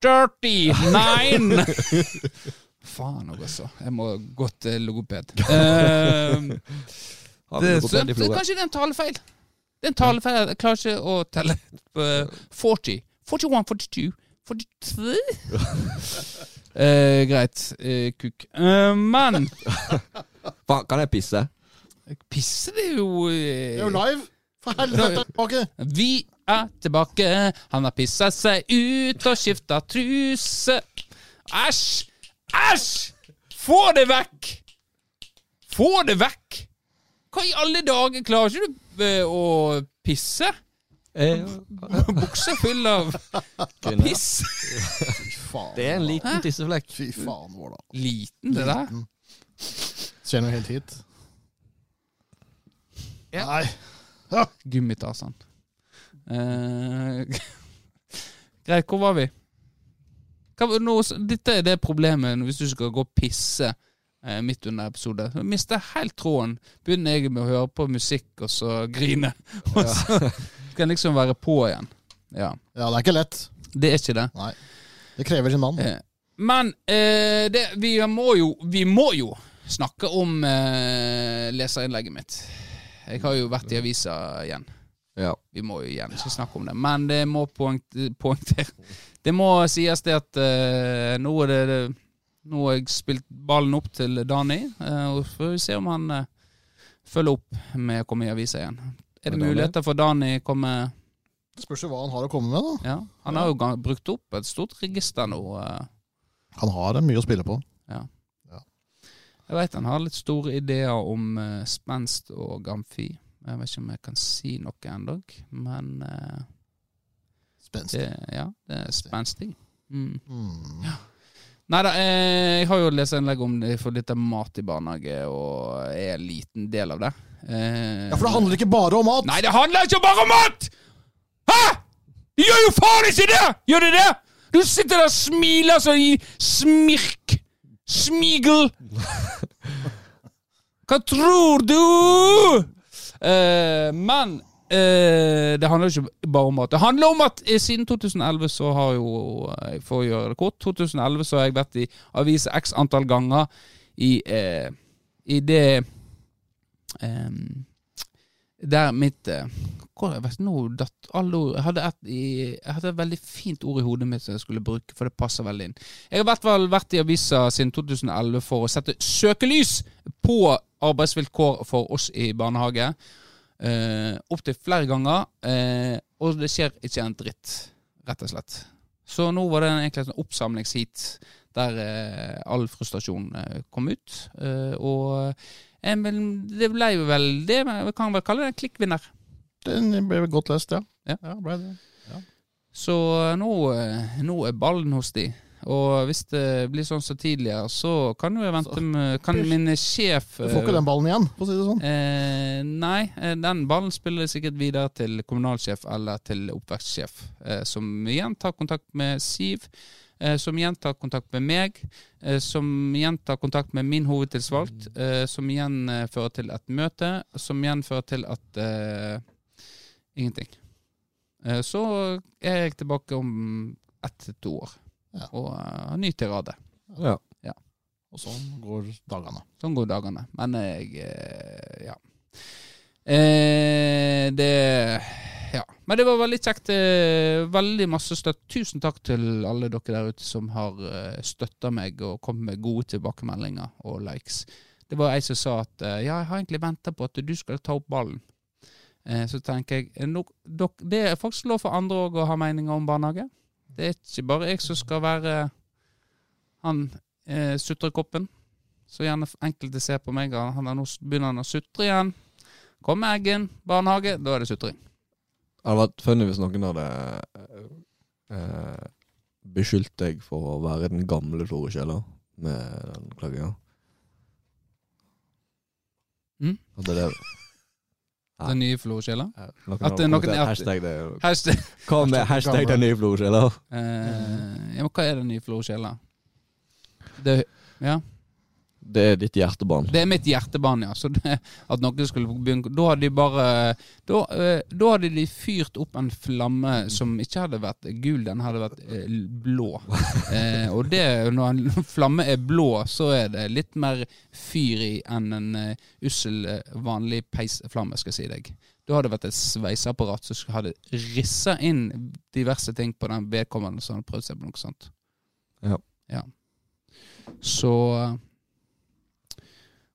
39. Faen òg, altså. Jeg må gå til logoped. Eh, vi det, så, så kanskje det er en talefeil. Det er en talefeil. Jeg klarer ikke å telle på 40. 41, 42, 43 eh, Greit. Eh, kuk. Eh, men Faen, kan jeg pisse? Pisse, det er jo eh, Det er jo live! For helvete, tilbake! Vi er tilbake. Han har pissa seg ut og skifta truse. Æsj! Æsj! Få det vekk! Få det vekk! Hva i alle dager? Klarer ikke du eh, å pisse? Eh, Buksa full av piss. Det er en liten tisseflekk. Fy faen, Våla. Liten, det der. Ser noe helt hit. Ja. Nei. Gummitarsan. Uh, greit, hvor var vi? Hva, nå, dette er det problemet hvis du skal gå og pisse eh, midt under episode. Så mister helt tråden. Begynner jeg med å høre på musikk og så grine. Og så skal jeg liksom være på igjen. Ja. Ja, det er ikke lett. Det er ikke det. Nei. Det krever sin mann. Eh, Men eh, det, vi, må jo, vi må jo snakke om eh, leserinnlegget mitt. Jeg har jo vært i avisa igjen. Ja. Vi må jo igjen ikke snakke om det, men det må poengt, poengtere Det må sies det at eh, nå er det, det Nå har jeg spilt ballen opp til Dani, eh, og så får vi se om han eh, følger opp med å komme i avisa igjen. Er det muligheter for Dani å komme Det spørs jo hva han har å komme med, da. Ja, han har jo brukt opp et stort register nå. eh. Han har mye å spille på. Ja Jeg vet han har litt store ideer om spenst og amfi. Jeg vet ikke om jeg kan si noe ennå, men Spenstig. det, ja, det er spenstig. Mm. Mm. Nei da, eh, jeg har jo lest innlegg om de får litt mat i barnehage, og er en liten del av det. Eh, Ja, for det handler ikke bare om mat! Nei, det handler ikke bare om mat! Hæ?! Det gjør jo faen ikke det! Gjør det det? Du sitter der og smiler sånn i smirk. Smigel. Hva tror du? Eh, men det handler jo ikke bare om at Det handler om at eh, siden 2011 så har jo eh, For å gjøre det kort 2011 så har jeg vært i aviser x antall ganger i, eh, i det eh, der mitt eh, hvor, jeg vet, nå datt alle ord jeg hadde, et, jeg hadde et veldig fint ord i hodet mitt som jeg skulle bruke, for det passer veldig inn. Jeg har i hvert fall vært i avisa siden 2011 for å sette søkelys på arbeidsvilkår for oss i barnehage. Uh, Opptil flere ganger. Eh, og det skjer ikke en dritt, rett og slett. Så nå var det egentlig et sånn oppsamlingsheat der eh, all frustrasjon eh, kom ut. Eh, og en, det ble jo vel det vi kan vel kalle det en klikkvinner. Den ble godt lest, ja. Ja. ja, det. Så nå, eh, nå er ballen hos de. Og hvis det blir sånn som tidligere, så kan jo jeg vente med Kan min sjef Du får ikke den ballen igjen, for å si det sånn. Eh, nei, eh, den ballen spiller jeg sikkert videre til kommunalsjef eller til oppvekstsjef, eh, som igjen tar kontakt med Siv, eh, som igjen tar kontakt med meg, eh, som igjen tar kontakt med min hovedtilsvalgt, som igjen fører til et møte, som igjen fører til at Ingenting. Så er jeg tilbake om ett til to år, Ja. og uh, ny tirade. Ja. Og sånn går dagene. Sånn går dagene. Men jeg eh, Ja. Eh, det Ja. Men det var veldig kjekt. eh, Veldig masse støtt. Tusen takk til alle dere der ute som har støtta meg og kommet med gode tilbakemeldinger og likes. Det var ei som sa at ja, jeg har egentlig venta på at du skal ta opp ballen. Eh, Så tenker jeg nok- dok- Det er faktisk lov for andre òg å ha meninger om barnehage. Det er ikke bare jeg som skal være han eh, sutrekoppen. Så gjerne enkelte ser på meg, og han er nå begynner han å sutre igjen. Kommer Eggen, barnehage, da er det sutring. Det hadde vært funny hvis noen hadde eh, beskyldt deg for å være den gamle Tore Kjeller med den klaginga. Mm? At det. Den nye Florskjela. Noen At er noen- at- hashtag det. Hashtag, Kom med Hashtag den nye florskjella. Kjeller? eh, ja, men hva er den nye florskjella? Det, ja. Det er ditt hjertebarn. det er mitt hjertebarn, ja. Så det, at noen skulle begynne Da hadde de bare Da, eh, da hadde de fyrt opp en flamme som ikke hadde vært gul, den hadde vært eh, blå. Eh, og det, når en flamme er blå, så er det litt mer fyr i enn en eh, ussel, vanlig peisflamme, skal jeg si deg. Da hadde det vært et sveiseapparat som hadde rissa inn diverse ting på den vedkommende som hadde prøvd seg på noe sånt. Ja. ja. Så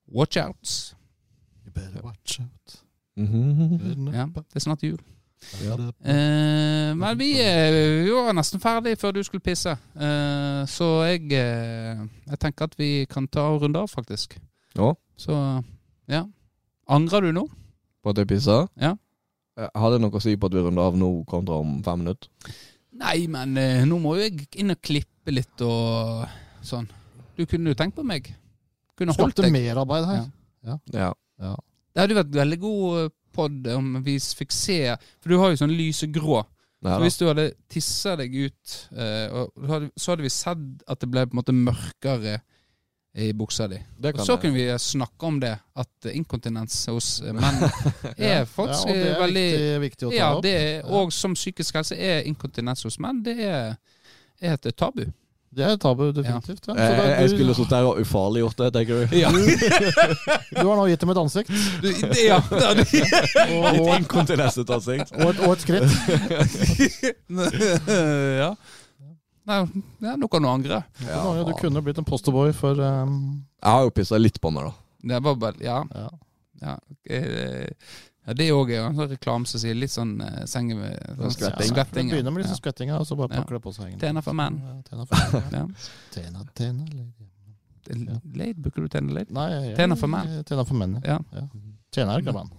eh, Watch out. You better watch out. Mhm. Ja, det er snart jul. Ja. Eh, men vi, eh, vi var nesten ferdig før du skulle pisse. Eh, så jeg, eh, jeg tenker at vi kan ta og runde av, faktisk. Ja. Så ja. Angrer du nå? På at jeg pissa? Ja. Har Hadde noe å si på at vi runder av nå kontra om fem minutter? Nei, men eh, nå må jo jeg inn og klippe litt og sånn. Du kunne jo tenkt på meg. Kunne holdt Skapte deg. merarbeid her. Ja. Ja. Det hadde vært veldig god pod om vi fikk se For du har jo sånn lysegrå. Så hvis du hadde tissa deg ut, eh, og så hadde, vi sett at det ble på en måte mørkere i buksa di. Og så jeg. kunne vi snakke om det, at inkontinens hos eh, menn er faktisk ja, og det er veldig viktig, viktig å ta Ja, opp. det er, og som psykisk helse er inkontinens hos menn det er, er et tabu. Det er tabu, definitivt. Ja. Så Jeg, da- jeg, jeg du- skulle sittet der og ufarliggjort det, tenker du? Ja, Du har nå gitt dem et ansikt det, ja, det hadde og, og, et, ansikt. og, et, og et skritt. ja. Nei, det er noe å angre. Ja, du kunne blitt en posterboy for um, Jeg har jo pissa litt på meg, da. Det var bare Ja. ja. Ja, eh, ja det òg er jo en sånn reklame som sier litt sånn uh, senge med sånn skvetting. Ja, skvetting, det begynner med litt sånn skvetting, og så bare Ja. pakker det på seg. egentlig. Tjener for menn. Tena, for menn. tena, tena, lady. Leid, bruker du tena leid? Nei, jeg, tena for menn. Tena for menn, ja. Ja. Tjener, grabban.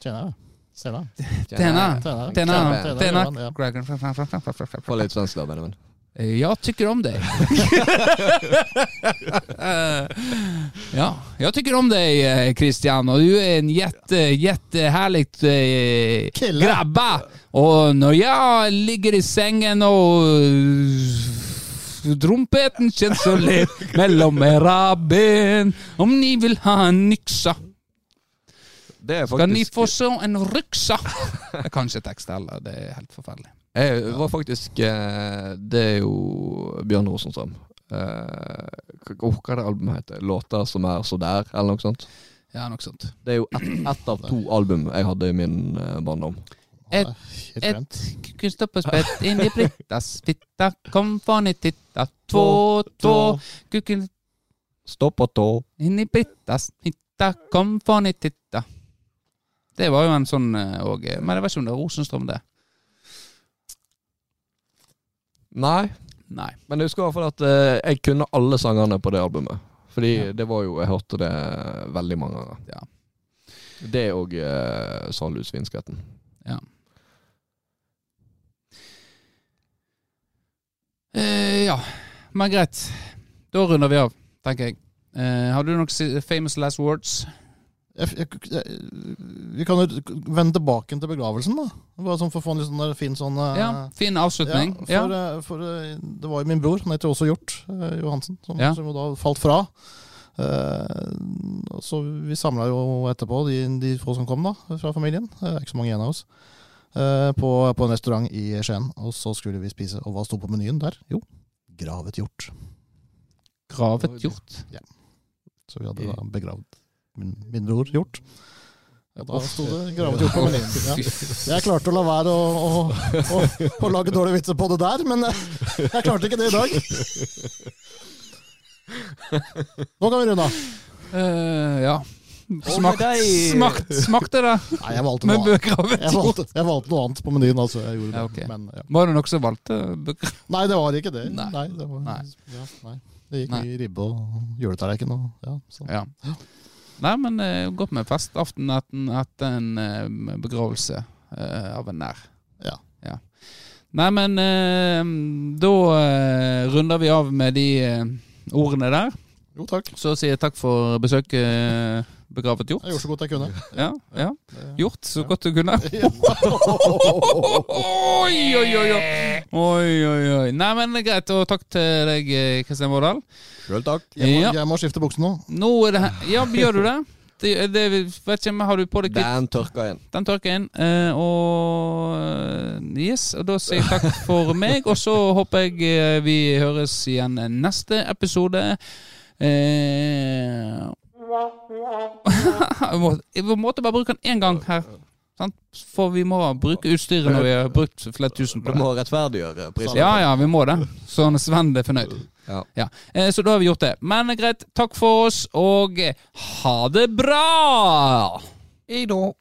Tjener. Tjener. Tjener. Tjener. Tjener. Tjener, grabban, ja. Få litt svensk, da, Benjamin. Jag tycker om dig. ja, jag tycker om dig eh, Christian och du är en jätte, jättehärligt eh, Kille. grabba. Och när jag ligger i sängen och trumpeten känns så lätt mellan era ben. Om ni vill ha en yxa Det er ska ni få så en ryksa? Jag kan inte text heller, det er helt förfärligt. Jeg var faktisk eh, Det er jo Bjørn Rosenstrøm. Eh, hva er det albumet heter? 'Låter som er så der', eller noe sånt. Ja, noe sånt. Det er jo ett et av to album jeg hadde i min eh, barndom. Et- et Ett glemt. kuken stopp spett in i Brittas fitta. Kom får i titta. Två, två. kukken Stopp og tå. Inn i Brittas fitta. Kom får i titta. Det var jo en sånn òg Men jeg vet ikke om det er Rosenstrøm, det. Nei, Nei. men jeg husker i hvert fall at eh, jeg kunne alle sangene på det albumet. Fordi Ja. det var jo Jeg hørte det veldig mange ganger. Ja. Det og uh, Salhusvinskvetten. Eh, ja, men greit. Da runder vi av, tenker jeg. Eh, har du noen si- famous last words? Jeg, jeg, vi kan jo vende tilbake til begravelsen, da. Bare sånn for å få en litt sånn der fin sånn eh, Ja, fin avslutning. Ja, Ja, for, eh, for eh, det var jo min bror, han heter også Hjort eh, Johansen, som, Ja. som da falt fra. Eh, så Vi samla jo etterpå, de, de få som kom da, fra familien. Det er ikke så mange igjen av oss. eh, på, på en restaurant i Skien. Og så skulle vi spise. Og hva sto på menyen der? Jo, gravet hjort. Gravet hjort. Ja. Så vi hadde da begravd min, min bror Hjort. Ja, da sto det gravet gjort på menyen. Ja. Jeg klarte å la være å, å, å, å lage dårlige vitser på det der, men eh, jeg klarte ikke det i dag. Nå kan vi runde av. Uh, ja. Smakt, smakt, smakte det Nei, jeg valgte med noe annet. Jeg valgte, jeg valgte noe annet på menyen. Altså, jeg gjorde det. Ja, ok. Men, ja. Var det nok som valgte bøker? Nei, det var ikke det. Nei. Nei, det, var, Nei. Ja, nei. det gikk Nei. mye ribbe og juletallerken. Og. Ja. Nei, men uh, godt med festaften etter, en uh, begravelse uh, av en nær. Ja. Nei, men eh, da eh, runder vi av med de eh, ordene der. Jo, takk. Så sier jeg takk for besøket, eh, begravet hjort. Jeg gjorde så godt jeg kunne. Ja, ja. Gjort så godt du kunne. Oi, oi, oi, oi. oi, oi. Nei, men greit. Og takk til deg, eh, Kristian Vårdal. Sjøl takk. Jeg må, jeg må skifte bukse nå. Nå er det Ja, gjør du det? Det, det vet ikke, Har du på deg kvitt? Den tørka inn. Den tørker inn. eh, og eh, yes, og da sier jeg takk for meg. Og så håper jeg eh, vi høres igjen neste episode. Eh, jeg måtte bare bruke den én gang her. Sant? For vi må bruke utstyret når vi har brukt flere tusen på det. må rettferdiggjøre prisen. Ja ja, vi må det. Sånn Sven er fornøyd. Ja. Ja. så da har vi gjort det. Men greit, takk for oss, og ha det bra! I dag.